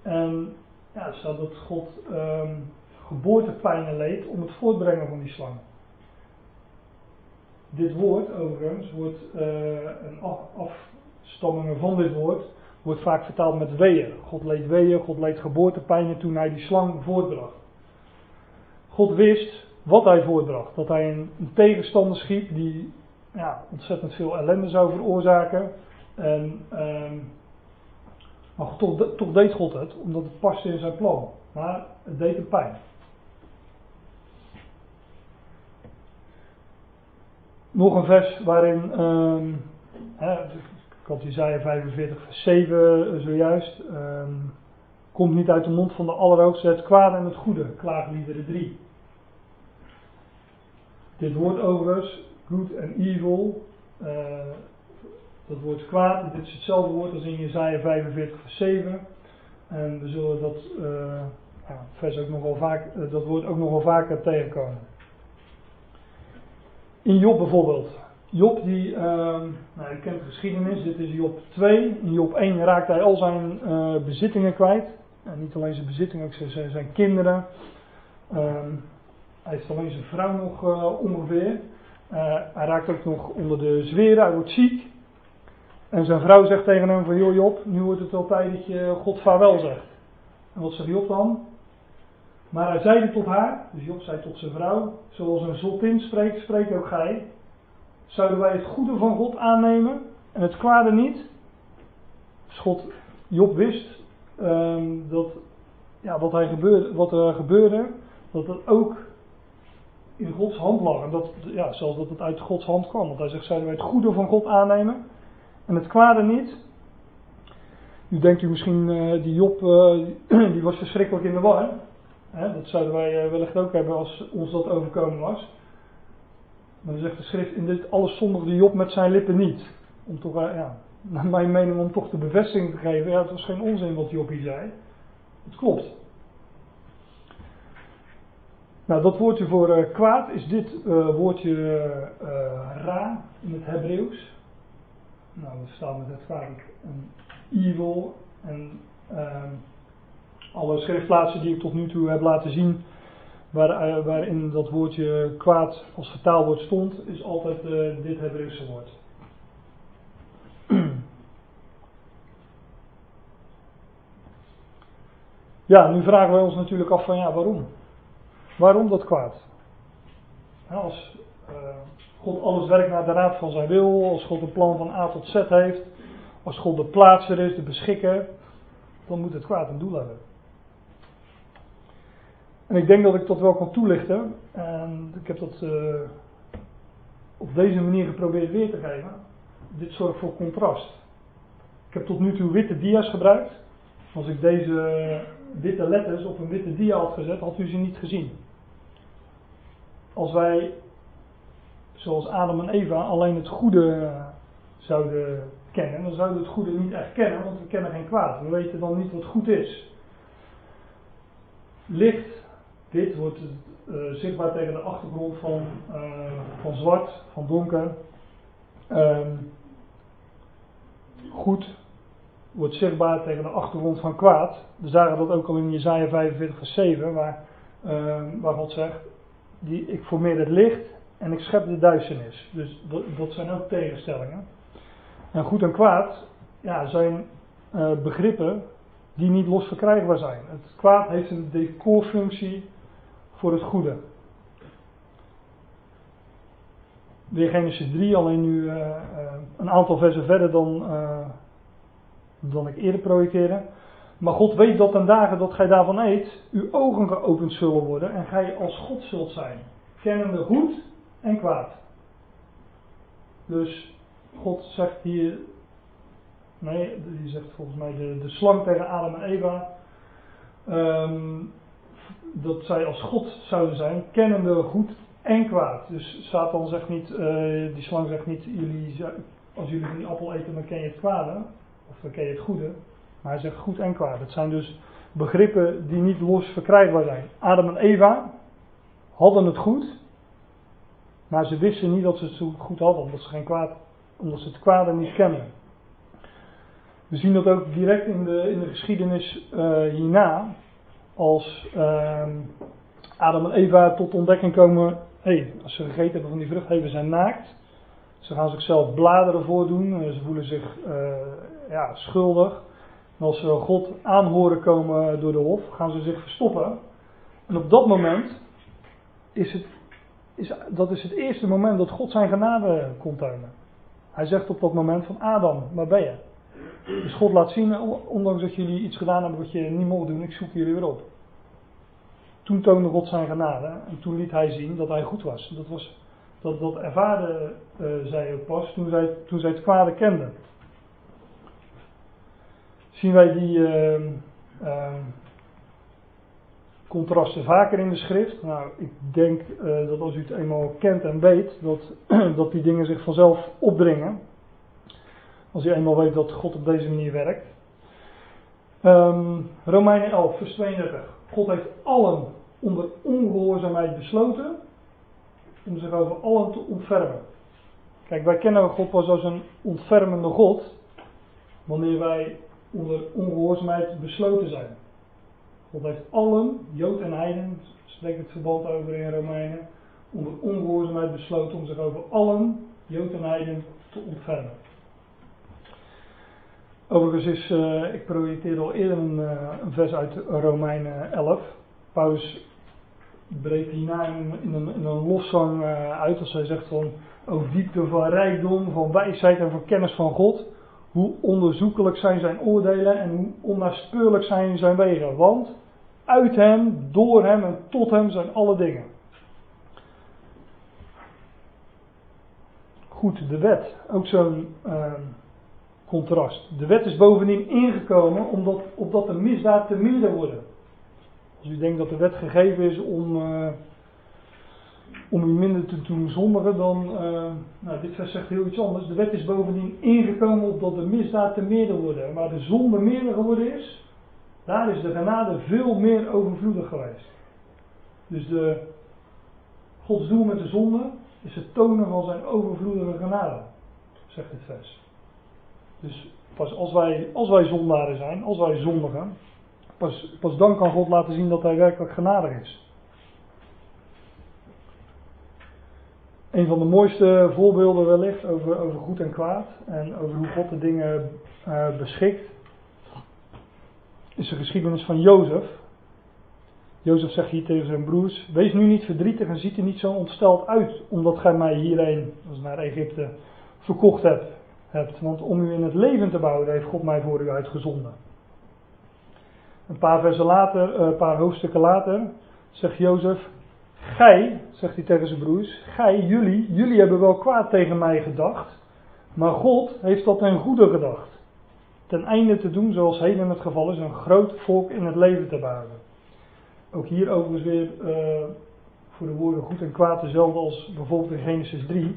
En ja, staat dat God um, geboortepijnen leed om het voortbrengen van die slang. Dit woord, overigens, wordt uh, een afstamming van dit woord, wordt vaak vertaald met weeën. God leed weeën, God leed geboortepijnen toen hij die slang voortbracht. God wist wat hij voortbracht. Dat hij een, tegenstander schiep die ja, ontzettend veel ellende zou veroorzaken. En, um, maar toch, toch deed God het, omdat het paste in zijn plan. Maar het deed hem pijn. Nog een vers waarin, ehm, hè, had Isaiah 45 vers 7 zojuist, ehm, komt niet uit de mond van de Allerhoogste het kwade en het goede, klaagliederen 3. Dit woord overigens, good en evil, uh, dat woord kwaad, dit is hetzelfde woord als in Jezaja 45 vers 7. En we zullen dat, uh, ja, vers ook nog wel vaak, dat woord ook nog wel vaker tegenkomen. In Job bijvoorbeeld. Job die, uh, nou kent de geschiedenis, dit is Job 2. In Job 1 raakt hij al zijn bezittingen kwijt. En niet alleen zijn bezittingen, ook zijn, zijn kinderen. Ehm, hij heeft alleen zijn vrouw nog ongeveer. hij raakt ook nog onder de zweren, hij wordt ziek. En zijn vrouw zegt tegen hem van, joh Job, nu wordt het wel tijd dat je God vaarwel zegt. En wat zegt Job dan? Maar hij zeide tot haar, dus Job zei tot zijn vrouw, zoals een zottin spreekt, spreekt ook gij. Zouden wij het goede van God aannemen en het kwade niet? Dus Job wist um, dat ja, wat, hij wat er gebeurde, dat het ook in Gods hand lag. En dat, ja, zelfs dat het uit Gods hand kwam. Want hij zegt, zouden wij het goede van God aannemen en het kwade niet. Nu denkt u misschien, uh, die Job, uh, die was verschrikkelijk in de war. Hè, dat zouden wij uh, wellicht ook hebben als ons dat overkomen was. Maar dan zegt de schrift, in dit alles zondigde Job met zijn lippen niet. Om toch, ja, naar mijn mening, om toch de bevestiging te geven. Ja, het was geen onzin wat Job hier zei. Het klopt. Nou, dat woordje voor kwaad is dit woordje ra in het Hebreeuws. Nou, we staan met het vaak een evil. En uh, alle schriftplaatsen die ik tot nu toe heb laten zien, waar, uh, waarin dat woordje kwaad als vertaalwoord stond, is altijd uh, dit Hebreeuwse woord. Ja, nu vragen wij ons natuurlijk af van ja, waarom? Waarom dat kwaad? Als uh, God alles werkt naar de raad van zijn wil, als God een plan van A tot Z heeft, als God de plaatser is, de beschikker, dan moet het kwaad een doel hebben. En ik denk dat ik dat wel kan toelichten. En ik heb dat uh, op deze manier geprobeerd weer te geven. Dit zorgt voor contrast. Ik heb tot nu toe witte dia's gebruikt. Als ik deze witte letters op een witte dia had gezet, had u ze niet gezien. Als wij zoals Adam en Eva alleen het goede zouden kennen, dan zouden we het goede niet echt kennen, want we kennen geen kwaad. We weten dan niet wat goed is. Licht, dit wordt uh, zichtbaar tegen de achtergrond van, uh, van zwart, van donker. Um, goed wordt zichtbaar tegen de achtergrond van kwaad. We zagen dat ook al in Jezaja 45 vers 7, waar, uh, waar God zegt, die, ik formeer het licht en ik schep de duisternis. Dus dat, zijn ook tegenstellingen. En goed en kwaad ja, zijn uh, begrippen die niet los verkrijgbaar zijn. Het kwaad heeft een decorfunctie voor het goede. Weer Genesis 3, alleen nu uh, uh, een aantal versen verder dan, dan ik eerder projecteerde. Maar God weet dat ten dagen dat gij daarvan eet, uw ogen geopend zullen worden en gij als God zult zijn. Kennende goed en kwaad. Dus God zegt hier, nee, die zegt volgens mij de, de slang tegen Adam en Eva, um, dat zij als God zouden zijn, kennende goed en kwaad. Dus Satan zegt niet, uh, die slang zegt niet, jullie, als jullie die appel eten, dan ken je het kwade, of dan ken je het goede. Maar hij zegt goed en kwaad. Het zijn dus begrippen die niet los verkrijgbaar zijn. Adam en Eva hadden het goed, maar ze wisten niet dat ze het goed hadden, omdat ze, geen kwaad, omdat ze het kwade niet kennen. We zien dat ook direct in de, in de geschiedenis uh, hierna. Als uh, Adam en Eva tot ontdekking komen. Hey, als ze gegeten hebben van die vrucht, hey, we zijn naakt. Ze gaan zichzelf bladeren voordoen. Eh, ze voelen zich uh, ja, schuldig. En als ze God aanhoren komen door de hof, gaan ze zich verstoppen. En op dat moment is het is, dat is het eerste moment dat God zijn genade komt tonen. Hij zegt op dat moment van Adam, waar ben je? Dus God laat zien, ondanks dat jullie iets gedaan hebben wat je niet mocht doen, ik zoek jullie weer op. Toen toonde God zijn genade en toen liet hij zien dat hij goed was. Dat was Dat, dat ervaarde uh, zij ook pas toen zij, toen zij het kwade kenden. Zien wij die uh, contrasten vaker in de schrift? Nou, ik denk uh, dat als u het eenmaal kent en weet, dat, dat die dingen zich vanzelf opdringen. Als u eenmaal weet dat God op deze manier werkt. Um, Romeinen 11, vers 32. God heeft allen onder ongehoorzaamheid besloten om zich over allen te ontfermen. Kijk, wij kennen God pas als een ontfermende God wanneer wij onder ongehoorzaamheid besloten zijn. God heeft allen, Jood en Heiden, spreekt het verband over in Romeinen, onder ongehoorzaamheid besloten om zich over allen, Jood en Heiden, te ontfermen. Overigens is, uh, ik projecteerde al eerder een, uh, een vers uit Romeinen 11. Paulus breekt hierna in, in, een, een loszang uh, uit als hij zegt van, o diepte van rijkdom, van wijsheid en van kennis van God. Hoe onderzoekelijk zijn zijn oordelen en hoe onnaspeurlijk zijn zijn wegen. Want uit hem, door hem en tot hem zijn alle dingen. Goed, de wet. Ook zo'n uh, contrast. De wet is bovendien ingekomen omdat, opdat de misdaad te minder worden. Als u denkt dat de wet gegeven is om, uh, om u minder te doen zondigen, dan. Uh, nou, dit vers zegt heel iets anders. De wet is bovendien ingekomen opdat de misdaad te meerder worden. Waar de zonde meerder geworden is, daar is de genade veel meer overvloedig geweest. Dus de, Gods doel met de zonde is het tonen van zijn overvloedige genade, zegt het vers. Dus pas als wij, als wij zondaren zijn, als wij zondigen, pas, pas dan kan God laten zien dat hij werkelijk genadig is. Een van de mooiste voorbeelden wellicht over, over goed en kwaad en over hoe God de dingen uh, beschikt, is de geschiedenis van Jozef. Jozef zegt hier tegen zijn broers: Wees nu niet verdrietig en ziet er niet zo ontsteld uit, omdat gij mij hierheen, naar Egypte, verkocht hebt. Want om u in het leven te bouwen, heeft God mij voor u uitgezonden. Een paar versen later, eh, een paar hoofdstukken later, zegt Jozef: Gij, zegt hij tegen zijn broers, gij, jullie, jullie hebben wel kwaad tegen mij gedacht, maar God heeft dat ten goede gedacht ten einde te doen zoals heden het geval is, een groot volk in het leven te bouwen. Ook hier overigens weer uh, voor de woorden goed en kwaad dezelfde als bijvoorbeeld in Genesis 3.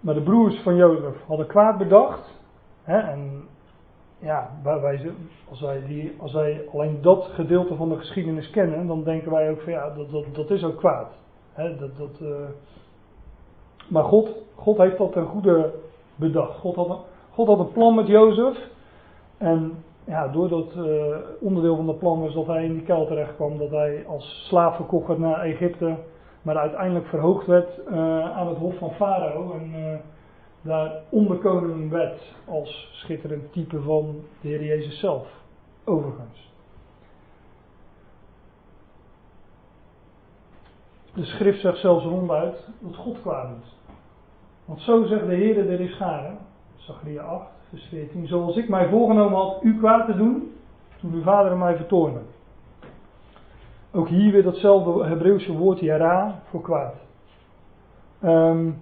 Maar de broers van Jozef hadden kwaad bedacht. Hè, en ja, wij, als, wij als wij alleen dat gedeelte van de geschiedenis kennen, dan denken wij ook van ja, dat, dat, dat is ook kwaad. Hè, dat, dat, uh, maar God, God heeft dat ten goede bedacht. God had, God had een plan met Jozef. En ja, door dat uh, onderdeel van dat plan was dat hij in die kuil terecht kwam. Dat hij als slaaf verkocht naar Egypte. Maar uiteindelijk verhoogd werd uh, aan het hof van Farao. En uh, daar onderkoning werd als schitterend type van de Heer Jezus zelf. Overigens. De schrift zegt zelfs ronduit dat God kwaad is. Want zo zegt de Heer der Scharen. Zachariah 8, vers 14. Zoals ik mij voorgenomen had u kwaad te doen, toen uw vader mij vertoornde. Ook hier weer datzelfde Hebreeuwse woord jara voor kwaad. Um,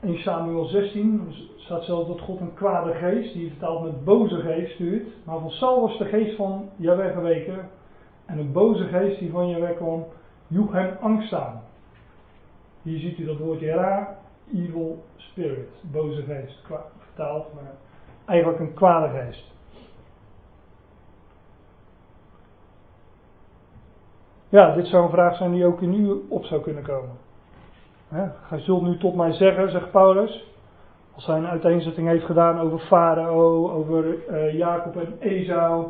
in Samuel 16 staat zelfs dat God een kwade geest, die vertaald met boze geest, stuurt. Maar van Saul was de geest van Jaweh geweken. En een boze geest die van Jaweh kwam, joeg hem angst aan. Hier ziet u dat woord jara evil spirit, boze geest, vertaald, maar eigenlijk een kwade geest. Ja, dit zou een vraag zijn die ook in u op zou kunnen komen. Gij zult nu tot mij zeggen, zegt Paulus, als hij een uiteenzetting heeft gedaan over Farao, over uh, Jacob en Esau,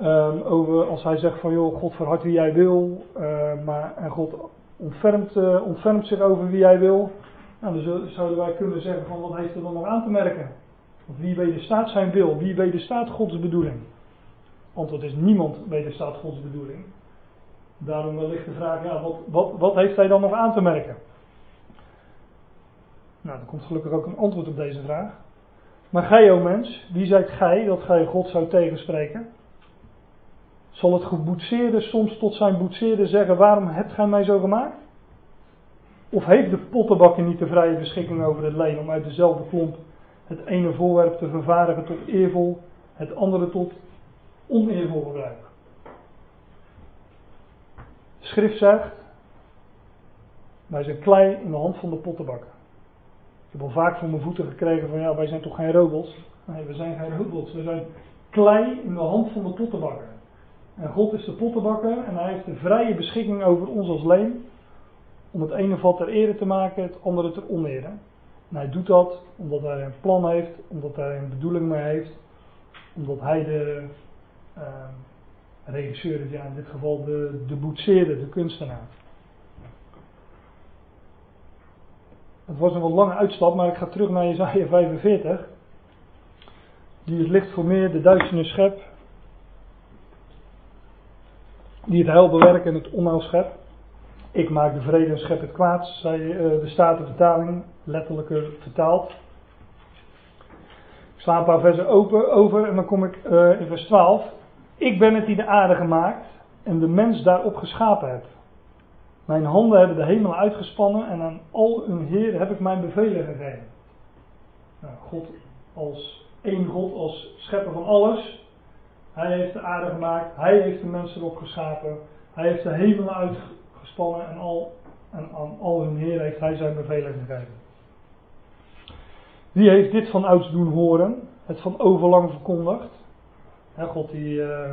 um, over als hij zegt van joh, God verhardt wie jij wil, uh, maar en God ontfermt, uh, ontfermt zich over wie jij wil. Nou, dan zouden wij kunnen zeggen van wat heeft er dan nog aan te merken? Want wie wederstaat zijn wil? Wie wederstaat Gods bedoeling? Antwoord is niemand wederstaat Gods bedoeling. Daarom wellicht de vraag, ja, wat, wat, wat heeft hij dan nog aan te merken? Nou, er komt gelukkig ook een antwoord op deze vraag. Maar gij, o mens, wie zijt gij dat gij God zou tegenspreken? Zal het geboetseerde soms tot zijn boetseerde zeggen, waarom hebt gij mij zo gemaakt? Of heeft de pottenbakker niet de vrije beschikking over het leen om uit dezelfde klomp het ene voorwerp te vervaardigen tot eervol, het andere tot oneervol gebruik? Schrift zegt, wij zijn klei in de hand van de pottenbakker. Ik heb al vaak voor mijn voeten gekregen van ja, wij zijn toch geen robots? Nee, we zijn geen robots. We zijn klei in de hand van de pottenbakker. En God is de pottenbakker en hij heeft de vrije beschikking over ons als leem. Om het ene vat ter ere te maken, het andere ter onere. En hij doet dat omdat hij een plan heeft, omdat hij een bedoeling mee heeft. Omdat hij de uh, regisseur is, ja in dit geval de, de boetseerder, de kunstenaar. Het was een wat lange uitstap, maar ik ga terug naar Jezaja 45. Die het licht voor meer de duisternis schep. Die het heil bewerkt en het onheil schep. Ik maak de vrede en schep het kwaad, zei uh, de Statenvertaling, letterlijker vertaald. Ik sla een paar versen open, over en dan kom ik uh, in vers 12. Ik ben het die de aarde gemaakt en de mens daarop geschapen heb. Mijn handen hebben de hemel uitgespannen en aan al hun Heer heb ik mijn bevelen gegeven. Nou, God als één God, als schepper van alles. Hij heeft de aarde gemaakt, hij heeft de mensen erop geschapen, hij heeft de hemelen uitgespannen en, al, en aan al hun Heer heeft hij zijn bevelen gegeven. Wie heeft dit van ouds doen horen? Het van overlang verkondigd. God die, uh,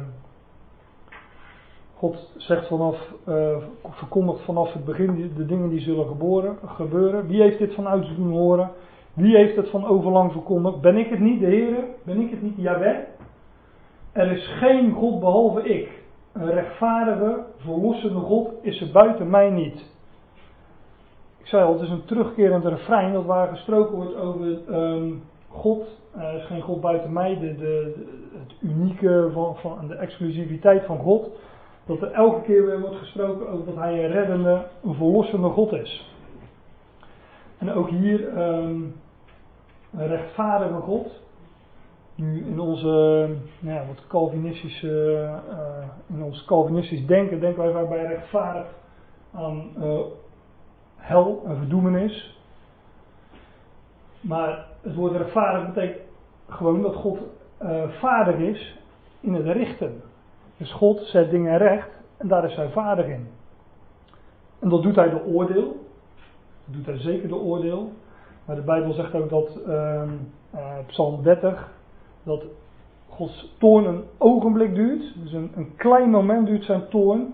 God zegt vanaf, uh, verkondigt vanaf het begin de dingen die zullen geboren, gebeuren. Wie heeft dit van ouds doen horen? Wie heeft het van overlang verkondigd? Ben ik het niet, de Heer? Ben ik het niet, Jaweh? Er is geen God behalve ik. Een rechtvaardige, verlossende God is er buiten mij niet. Ik zei al, het is een terugkerend refrein dat waar gesproken wordt over um, God. Er is geen God buiten mij, de, de, het unieke van, van de exclusiviteit van God dat er elke keer weer wordt gesproken over dat hij een reddende, een verlossende God is. En ook hier um, een rechtvaardige God. Nu in onze, nou ja, wat Calvinistische, uh, in ons Calvinistisch denken, denken wij waarbij rechtvaardig aan uh, hel en verdoemenis. Maar het woord rechtvaardig betekent gewoon dat God uh, vaardig is in het richten. Dus God zet dingen recht en daar is hij vaardig in. En dat doet hij door oordeel. Dat doet hij zeker door oordeel. Maar de Bijbel zegt ook dat, uh, uh, Psalm 30, dat Gods toorn een ogenblik duurt. Dus een, een klein moment duurt zijn toorn.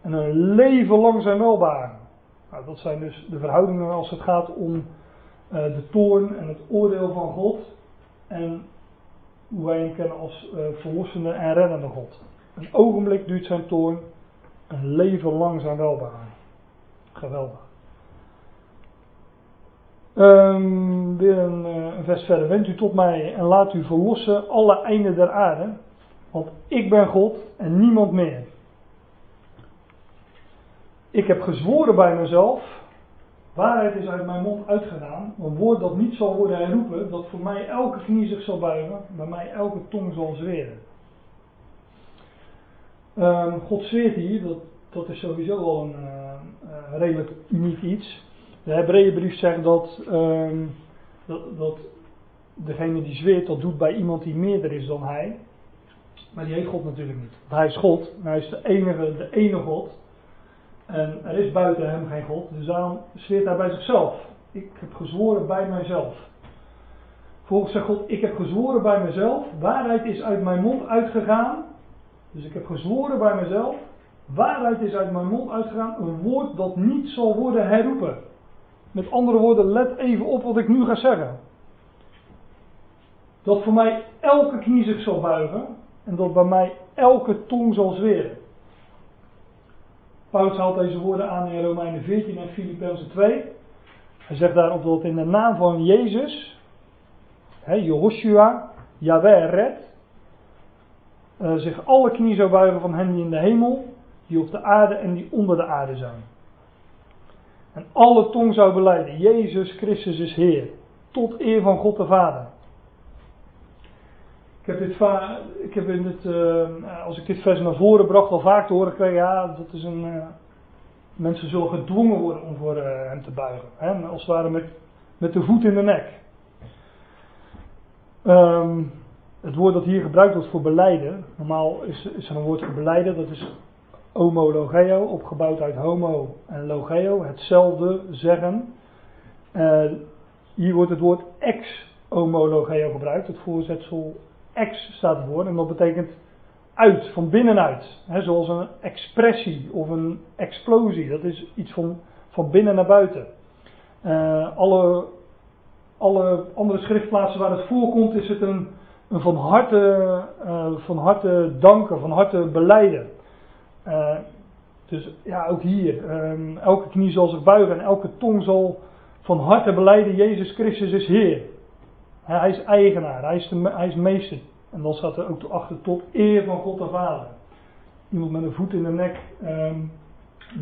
En een leven lang zijn welbaren. Nou, dat zijn dus de verhoudingen als het gaat om uh, de toorn en het oordeel van God. En hoe wij hem kennen als uh, verlossende en reddende God. Een ogenblik duurt zijn toorn, een leven lang zijn welbaren. Geweldig. Um, weer een, uh, een, vers verder. U tot mij en laat u verlossen alle einden der aarde. Want ik ben God en niemand meer. Ik heb gezworen bij mezelf. Waarheid is uit mijn mond uitgedaan. Een woord dat niet zal worden herroepen. Dat voor mij elke knie zich zal buigen. Bij mij elke tong zal zweren. Um, God zweert hier, dat, dat is sowieso al een uh, redelijk uniek iets. De Hebreeënbrief zegt dat, um, dat, dat degene die zweert, dat doet bij iemand die meerder is dan hij. Maar die heeft God natuurlijk niet. Hij is God, hij is de enige, de ene God. En er is buiten hem geen God, dus daarom zweert hij bij zichzelf. Ik heb gezworen bij mijzelf. Volgens zegt God, ik heb gezworen bij mezelf, waarheid is uit mijn mond uitgegaan dus ik heb gezworen bij mezelf, waarheid is uit mijn mond uitgegaan, een woord dat niet zal worden herroepen. Met andere woorden, let even op wat ik nu ga zeggen. Dat voor mij elke knie zich zal buigen en dat bij mij elke tong zal zweren. Paulus haalt deze woorden aan in Romeinen 14 en Filippenzen 2. Hij zegt daarop dat in de naam van Jezus, Jehoshua, Yahweh redt, uh, zich alle knie zou buigen van hen die in de hemel, die op de aarde en die onder de aarde zijn. En alle tong zou beleiden, Jezus Christus is Heer, tot eer van God de Vader. Ik heb, dit ik heb in dit, uh, als ik dit vers naar voren bracht, al vaak te horen gekregen, ja, dat is een, uh, mensen zullen gedwongen worden om voor hem te buigen. Hè? Als het ware met, met de voet in de nek. Ehm, het woord dat hier gebruikt wordt voor beleiden. Normaal is, is er een woord voor beleiden, dat is homologeo, opgebouwd uit homo en logeo, hetzelfde zeggen. Hier wordt het woord ex-homologeo gebruikt, het voorzetsel ex staat ervoor en dat betekent uit, van binnenuit. Zoals een expressie of een explosie, dat is iets van, van binnen naar buiten. Uh, alle, alle andere schriftplaatsen waar het voorkomt is het een, een van, harte, uh, van harte danken, van harte beleiden. Uh, dus ja, ook hier. Um, elke knie zal zich buigen en elke tong zal van harte beleiden: Jezus Christus is Heer. Hij is eigenaar, hij is, de, hij is meester. En dan staat er ook achter tot eer van God de Vader. Iemand met een voet in de nek um,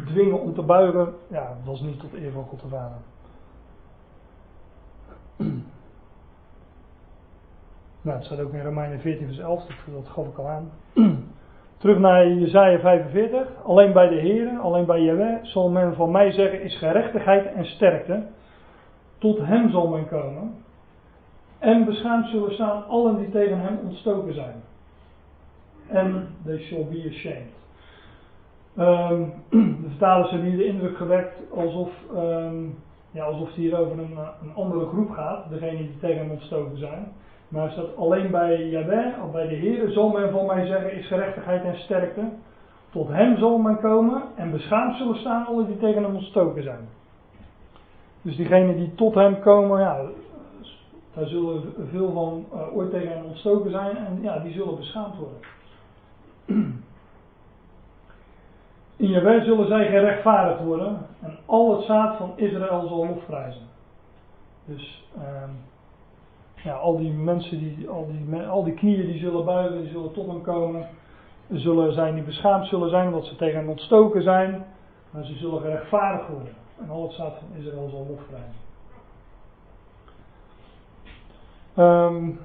dwingen om te buigen, ja, dat is niet tot eer van God de Vader. Nou, het staat ook in Romeinen 14 vers 11, dat, gaf ik al aan. Terug naar Jezaja 45. Alleen bij de Heer, alleen bij Jehovah zal men van mij zeggen is gerechtigheid en sterkte. Tot hem zal men komen. En beschaamd zullen staan allen die tegen hem ontstoken zijn. En they shall be ashamed. Um, de vertalers hebben hier de indruk gewekt alsof, um, ja, alsof het hier over een, een andere groep gaat. Degene die tegen hem ontstoken zijn. Maar staat alleen bij Yahweh, of bij de Heer, zal men van mij zeggen, is gerechtigheid en sterkte. Tot hem zal men komen en beschaamd zullen staan alle die tegen hem ontstoken zijn. Dus diegenen die tot hem komen, ja, daar zullen veel van uh, ooit tegen hem ontstoken zijn en ja, die zullen beschaamd worden. In Jawel zullen zij gerechtvaardigd worden en al het zaad van Israël zal lofprijzen. Dus uh, ja, al die mensen, die, al, die, al die knieën die zullen buigen, die zullen tot hem komen. Zullen zijn die beschaamd zullen zijn omdat ze tegen hem ontstoken zijn. Maar ze zullen gerechtvaardigd worden. En al het zaad van Israël zal lofprijzen. Um,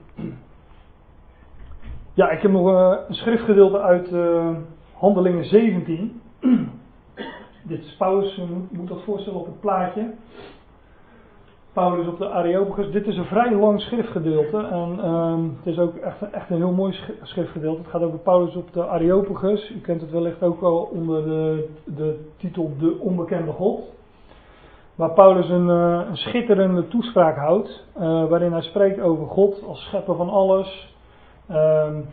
ja, ik heb nog een schriftgedeelte uit uh, Handelingen 17. Dit is Paulus, moet, dat voorstellen op het plaatje. Paulus op de Areopagus. Dit is een vrij lang schriftgedeelte. En um, het is ook echt, echt een heel mooi schriftgedeelte. Het gaat over Paulus op de Areopagus. U kent het wellicht ook al onder de, de titel De Onbekende God. Waar Paulus een, uh, een schitterende toespraak houdt. Uh, waarin hij spreekt over God als schepper van alles. Um,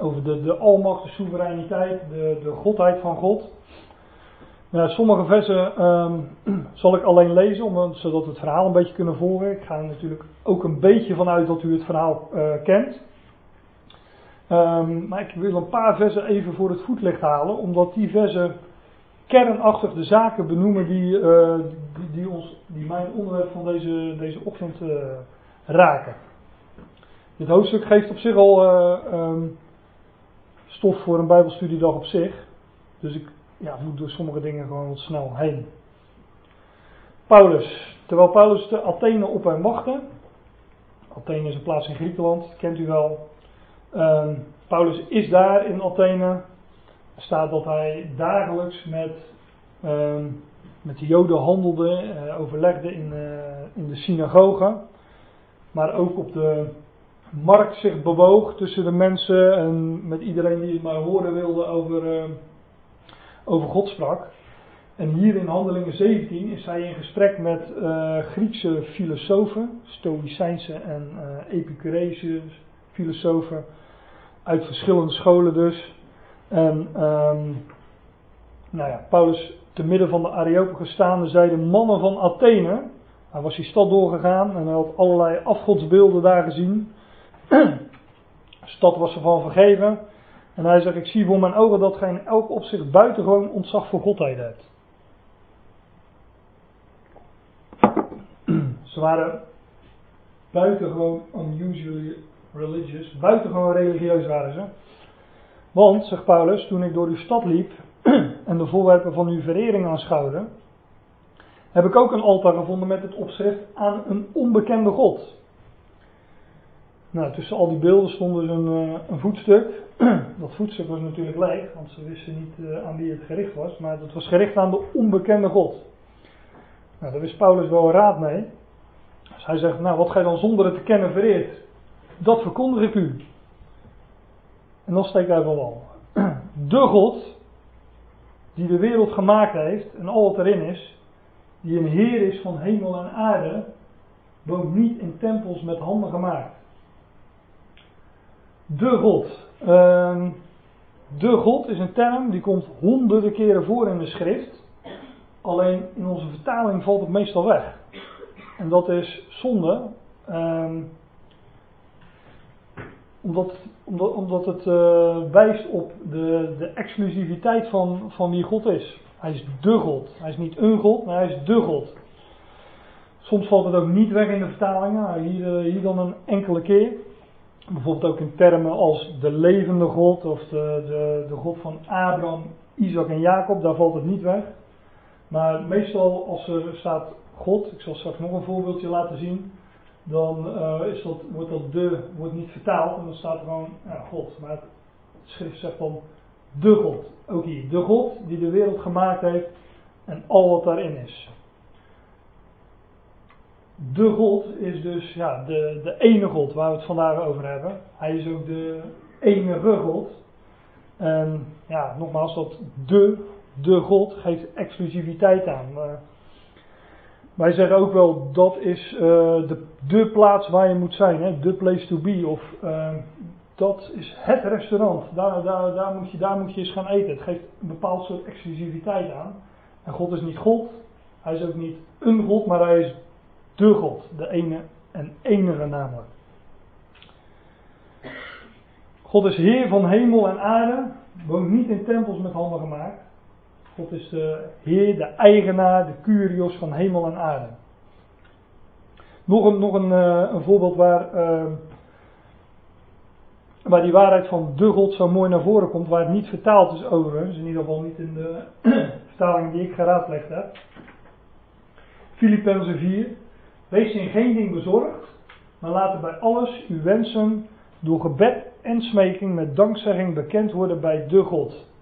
over de, de almacht, de soevereiniteit, de, de godheid van God. Ja, sommige versen um, zal ik alleen lezen, om, zodat we het verhaal een beetje kunnen volgen. Ik ga er natuurlijk ook een beetje vanuit dat u het verhaal uh, kent. Um, maar ik wil een paar versen even voor het voetlicht halen, omdat die versen kernachtig de zaken benoemen die, uh, die, die, ons, die mijn onderwerp van deze, deze ochtend uh, raken. Dit hoofdstuk geeft op zich al um, stof voor een Bijbelstudiedag op zich. Dus ik ja, moet door sommige dingen gewoon wat snel heen. Paulus. Terwijl Paulus de Athene op hem wachtte. Athene is een plaats in Griekenland, kent u wel. Um, Paulus is daar in Athene. Staat dat hij dagelijks met, um, met de Joden handelde, uh, overlegde in, uh, in de synagoge. Maar ook op de markt zich bewoog tussen de mensen en met iedereen die het maar horen wilde over. Uh, over God sprak. En hier in Handelingen 17 is hij in gesprek met Griekse filosofen, Stoïcijnse en Epicureese filosofen, uit verschillende scholen dus. En um, nou ja, Paulus te midden van de Areopagus staande zei de mannen van Athene. Hij was die stad doorgegaan en hij had allerlei afgodsbeelden daar gezien. de stad was ervan vergeven. En hij zegt, ik zie voor mijn ogen dat gij in elk opzicht buitengewoon ontzag voor Godheid hebt. Ze waren buitengewoon unusually religious. Buitengewoon religieus waren ze. Want, zegt Paulus, toen ik door uw stad liep en de voorwerpen van uw verering aanschouwde, heb ik ook een altaar gevonden met het opschrift aan een onbekende God. Nou, tussen al die beelden stond dus een, eh, een voetstuk. Dat voetstuk was natuurlijk leeg, want ze wisten niet eh, aan wie het gericht was. Maar het was gericht aan de onbekende God. Nou, daar wist Paulus wel raad mee. Dus hij zegt, nou wat gij dan zonder het te kennen vereert, dat verkondig ik u. En dan steekt hij van wal. De God, die de wereld gemaakt heeft en al wat erin is, die een Heer is van hemel en aarde, woont niet in tempels met handen gemaakt. De God. Ehm, de God is een term die komt honderden keren voor in de schrift. Alleen in onze vertaling valt het meestal weg. En dat is zonde. Ehm, omdat, omdat, het uh, wijst op de, de exclusiviteit van, van wie God is. Hij is de God. Hij is niet een God, maar hij is de God. Soms valt het ook niet weg in de vertalingen. Hier, eh, hier dan een enkele keer. Bijvoorbeeld ook in termen als de levende God of de, de, de God van Abraham, Isaac en Jacob. Daar valt het niet weg. Maar meestal als er staat God, ik zal straks nog een voorbeeldje laten zien, dan uh, is dat, wordt dat de wordt niet vertaald en dan staat er gewoon ja, God. Maar het schrift zegt dan de God. Ook hier, de God die de wereld gemaakt heeft en al wat daarin is. De God is dus ja, de, de ene God waar we het vandaag over hebben. Hij is ook de enige God. En ja, nogmaals, dat de, de God geeft exclusiviteit aan. Wij zeggen ook wel dat is uh, de, de plaats waar je moet zijn, hè? de place to be. Of uh, dat is het restaurant. Daar, daar, daar, moet je, daar moet je eens gaan eten. Het geeft een bepaald soort exclusiviteit aan. En God is niet God. Hij is ook niet een God, maar hij is de God. De ene en enige namelijk. God is Heer van hemel en aarde. Woont niet in tempels met handen gemaakt. God is de Heer, de eigenaar, de Curios van hemel en aarde. Nog een, nog een, uh, een voorbeeld waar, uh, waar die waarheid van de God zo mooi naar voren komt, waar het niet vertaald is overigens, in ieder geval niet in de vertaling die ik geraadpleegd heb. Filippenzen 4. Wees in geen ding bezorgd, maar laten bij alles uw wensen door gebed en smeking met dankzegging bekend worden bij de God.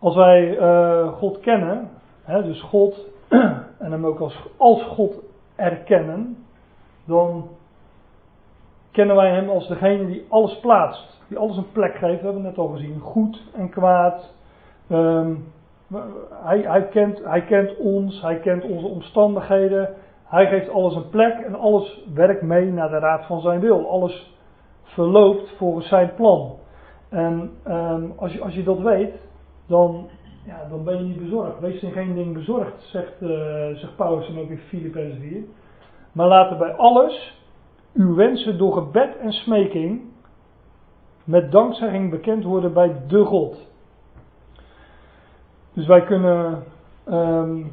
Als wij uh, God kennen, hè, dus God en hem ook als, als God erkennen, dan kennen wij hem als degene die alles plaatst, die alles een plek geeft. We hebben het net al gezien, goed en kwaad. Um, hij, hij, kent, hij kent ons, hij kent onze omstandigheden. Hij geeft alles een plek en alles werkt mee naar de raad van zijn wil. Alles verloopt volgens zijn plan. En um, als, je, als je dat weet, dan, dan ben je niet bezorgd. Wees in geen ding bezorgd, zegt, uh, zegt Paulus dan ook in Filippenzen 4. Maar laten bij alles uw wensen door gebed en smeking met dankzegging bekend worden bij de God. Dus wij kunnen um,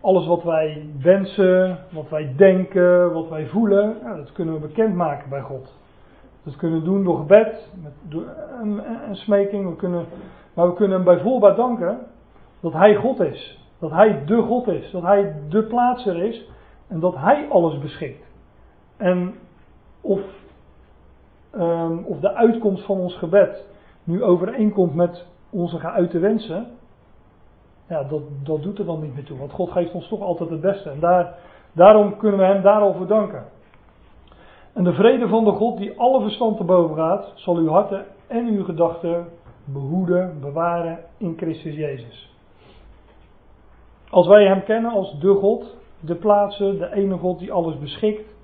alles wat wij wensen, wat wij denken, wat wij voelen, ja, dat kunnen we bekendmaken bij God. Dat kunnen doen door gebed met, door, en, en, smeking. We kunnen, maar we kunnen hem bijvoorbeeld danken dat hij God is. Dat hij de God is. Dat hij de plaatser is. En dat hij alles beschikt. En of, um, of de uitkomst van ons gebed nu overeenkomt met onze geuite wensen. Ja, dat, dat doet er dan niet meer toe. Want God geeft ons toch altijd het beste. En daar, daarom kunnen we hem daarover danken. En de vrede van de God die alle verstand te boven gaat, zal uw harten en uw gedachten behoeden, bewaren in Christus Jezus. Als wij Hem kennen als de God, de plaatsen, de ene God die alles beschikt,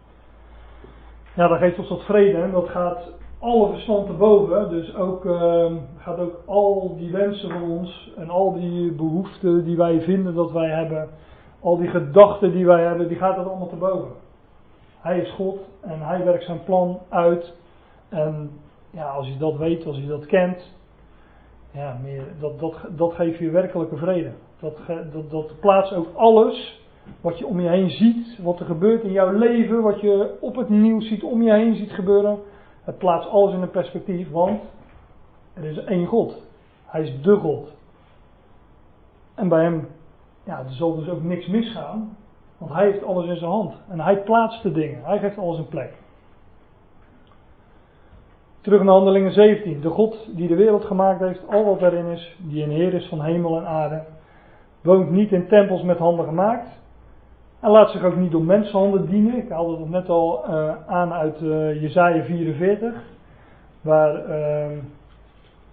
ja, dan geeft ons dat vrede en dat gaat alle verstand te boven. Dus ook, uh, gaat ook al die wensen van ons en al die behoeften die wij vinden dat wij hebben, al die gedachten die wij hebben, die gaat dat allemaal te boven. Hij is God en hij werkt zijn plan uit. En ja, als je dat weet, als je dat kent, ja, meer, dat, dat, dat geeft je werkelijke vrede. Dat, dat, dat plaatst ook alles wat je om je heen ziet, wat er gebeurt in jouw leven, wat je op het nieuws ziet, om je heen ziet gebeuren. Het plaatst alles in een perspectief, want er is één God. Hij is de God. En bij hem, ja, er zal dus ook niks misgaan. Want hij heeft alles in zijn hand. En hij plaatst de dingen. Hij geeft alles een plek. Terug naar Handelingen 17. De God die de wereld gemaakt heeft, al wat erin is, die een Heer is van hemel en aarde, woont niet in tempels met handen gemaakt. En laat zich ook niet door mensenhanden dienen. Ik haalde dat net al uh, aan uit uh, Jezaja 44. Waar, uh,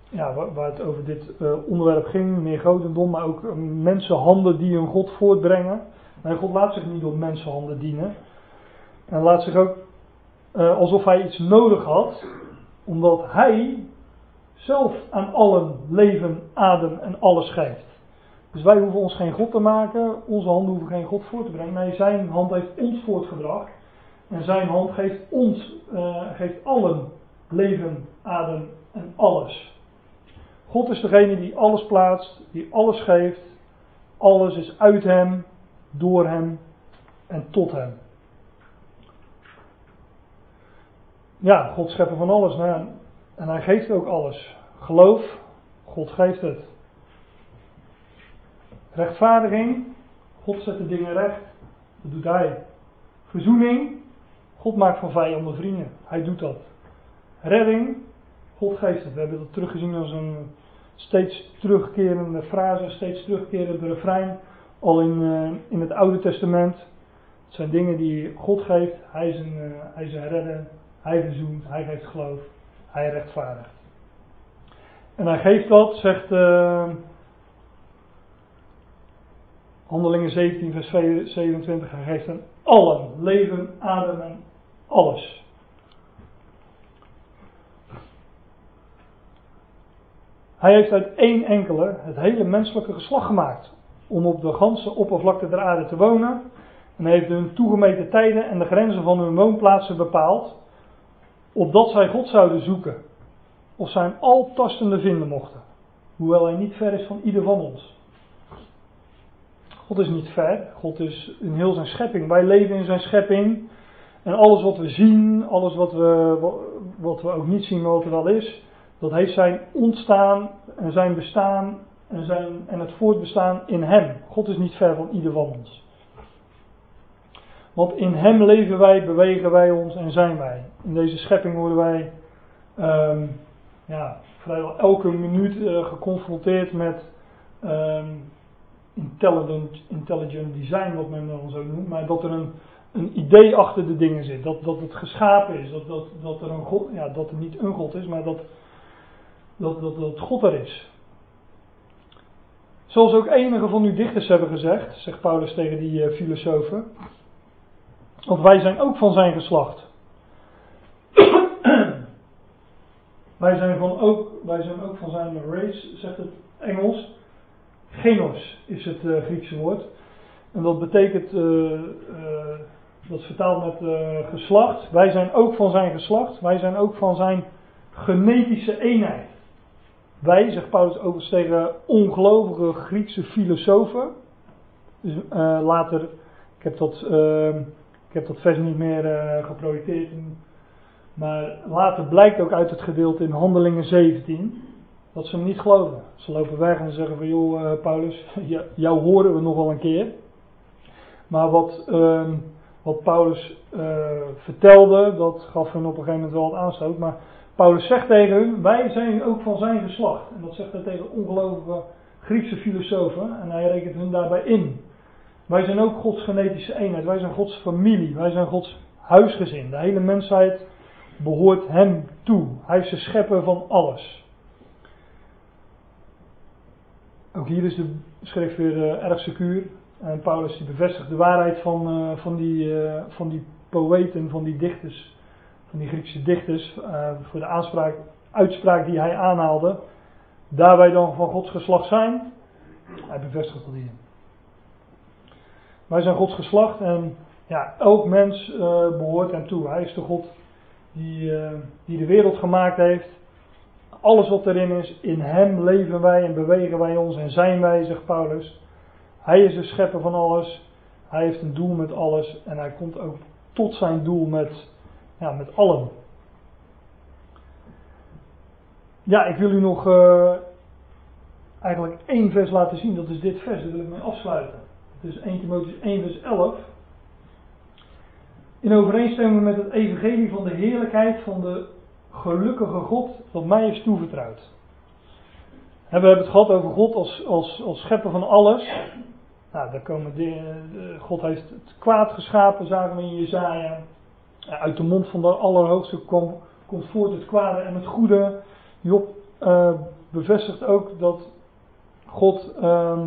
ja, waar, waar, het over dit uh, onderwerp ging. Meer godendom, maar ook mensenhanden die hun God voortbrengen. Nee, God laat zich niet door mensenhanden dienen. En laat zich ook alsof hij iets nodig had omdat hij zelf aan allen leven, adem en alles geeft. Dus wij hoeven ons geen God te maken, onze handen hoeven geen God voor te brengen. Nee, zijn hand heeft ons voortgebracht. En zijn hand geeft ons, uh, geeft allen leven, adem en alles. God is degene die alles plaatst, die alles geeft. Alles is uit hem, door hem en tot hem. ja, God scheppen van alles. Nou, en hij geeft ook alles. Geloof, God geeft het. Rechtvaardiging, God zet de dingen recht. Dat doet hij. Verzoening, God maakt van vijanden vrienden. Hij doet dat. Redding, God geeft het. We hebben dat teruggezien als een steeds terugkerende frase, steeds terugkerend refrein. Al in, uh, in het Oude Testament. Het zijn dingen die God geeft. Hij is een, uh, hij is een redder. Hij verzoent, hij geeft geloof, hij rechtvaardigt. En hij geeft dat, zegt uh, Handelingen 17, vers 27, hij geeft aan allen, leven, adem en alles. Hij heeft uit één enkele het hele menselijke geslacht gemaakt om op de ganse oppervlakte der aarde te wonen. En heeft hun toegemeten tijden en de grenzen van hun woonplaatsen bepaald opdat zij God zouden zoeken, of zijn altastende vinden mochten, hoewel hij niet ver is van ieder van ons. God is niet ver, God is in heel zijn schepping. Wij leven in zijn schepping. En alles wat we zien, alles wat we, wat we ook niet zien, maar wat er wel is, dat heeft zijn ontstaan en zijn bestaan en, zijn, en het voortbestaan in hem. God is niet ver van ieder van ons. Want in Hem leven wij, bewegen wij ons en zijn wij. In deze schepping worden wij um, ja, vrijwel elke minuut uh, geconfronteerd met um, intelligent, intelligent design, wat men dan zo noemt. Maar dat er een, een idee achter de dingen zit. Dat, dat het geschapen is. Dat, dat, dat, er een God, ja, dat er niet een God is, maar dat, dat, dat, dat God er is. Zoals ook enige van uw dichters hebben gezegd, zegt Paulus tegen die uh, filosofen. Want wij zijn ook van zijn geslacht. wij, zijn van ook, wij zijn ook van zijn race, zegt het Engels. Genos is het uh, Griekse woord. En dat betekent, uh, dat is vertaald met geslacht. Wij zijn ook van zijn geslacht. Wij zijn ook van zijn genetische eenheid. Wij, zegt Paulus overigens tegen ongelovige Griekse filosofen. Dus later, ik heb dat ik heb dat vers niet meer uh, geprojecteerd. Maar later blijkt ook uit het gedeelte in Handelingen 17 dat ze hem niet geloven. Ze lopen weg en zeggen van joh uh, Paulus, jou horen we nog wel een keer. Maar wat, uh, wat Paulus vertelde, dat gaf hen op een gegeven moment wel het aanstoot. Maar Paulus zegt tegen hun, wij zijn ook van zijn geslacht. En dat zegt hij tegen ongelovige Griekse filosofen. En hij rekent hun daarbij in. Wij zijn ook Gods genetische eenheid. Wij zijn Gods familie. Wij zijn Gods huisgezin. De hele mensheid behoort Hem toe. Hij is de schepper van alles. Ook hier is de schrift weer uh, erg secuur. En Paulus die bevestigt de waarheid van, uh, van, die, uh, van die poëten, van die dichters, van die Griekse dichters, voor de aanspraak, uitspraak die hij aanhaalde. Daar wij dan van Gods geslacht zijn, hij bevestigt dat hier. Wij zijn Gods geslacht en ja, elk mens uh, behoort hem toe. Hij is de God die, uh, die de wereld gemaakt heeft. Alles wat erin is, in hem leven wij en bewegen wij ons en zijn wij, zegt Paulus. Hij is de schepper van alles. Hij heeft een doel met alles en hij komt ook tot zijn doel met, ja, met allen. Ja, ik wil u nog uh, eigenlijk één vers laten zien. Dat is dit vers, daar wil ik mee afsluiten. Dus 1 Timotheus 1 vers 11. in overeenstemming met het evangelie van de heerlijkheid van de gelukkige God dat mij is toevertrouwd. We hebben het gehad over God als, als, als schepper van alles. Nou, daar komen de, God heeft het kwaad geschapen, zagen we in Jezaja. Uit de mond van de Allerhoogste komt, voort het kwade en het goede. Job uh, bevestigt ook dat God, uh,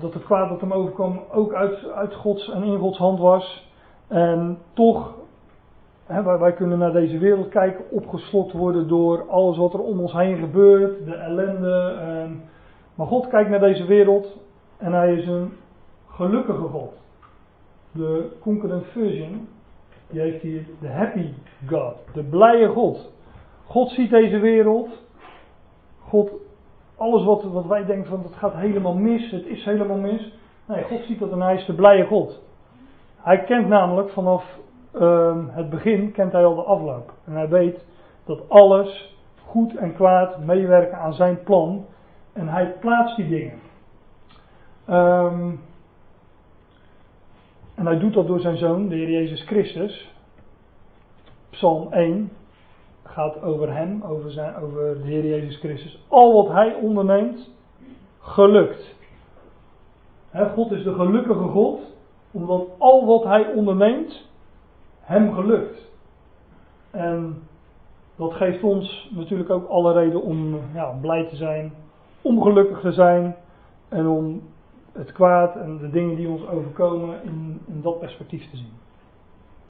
dat het kwaad dat hem overkwam ook uit, uit Gods en in Gods hand was. En toch, hè, wij, kunnen naar deze wereld kijken, opgeslokt worden door alles wat er om ons heen gebeurt, de ellende. Uh, maar God kijkt naar deze wereld en hij is een gelukkige God. De concurrent version, die heeft hier de happy God, de blije God. God ziet deze wereld. God, alles wat, wat wij denken van het gaat helemaal mis, het is helemaal mis. Nee, God ziet dat en hij is de blije God. Hij kent namelijk vanaf um, het begin, kent hij al de afloop. En hij weet dat alles goed en kwaad meewerken aan zijn plan. En hij plaatst die dingen. Um, en hij doet dat door zijn zoon, de Heer Jezus Christus. Psalm 1 gaat over hem, over, zijn, over de Heer Jezus Christus. Al wat hij onderneemt, gelukt. God is de gelukkige God, omdat al wat hij onderneemt, hem gelukt. En dat geeft ons natuurlijk ook alle reden om ja, blij te zijn, om gelukkig te zijn en om het kwaad en de dingen die ons overkomen in, in dat perspectief te zien.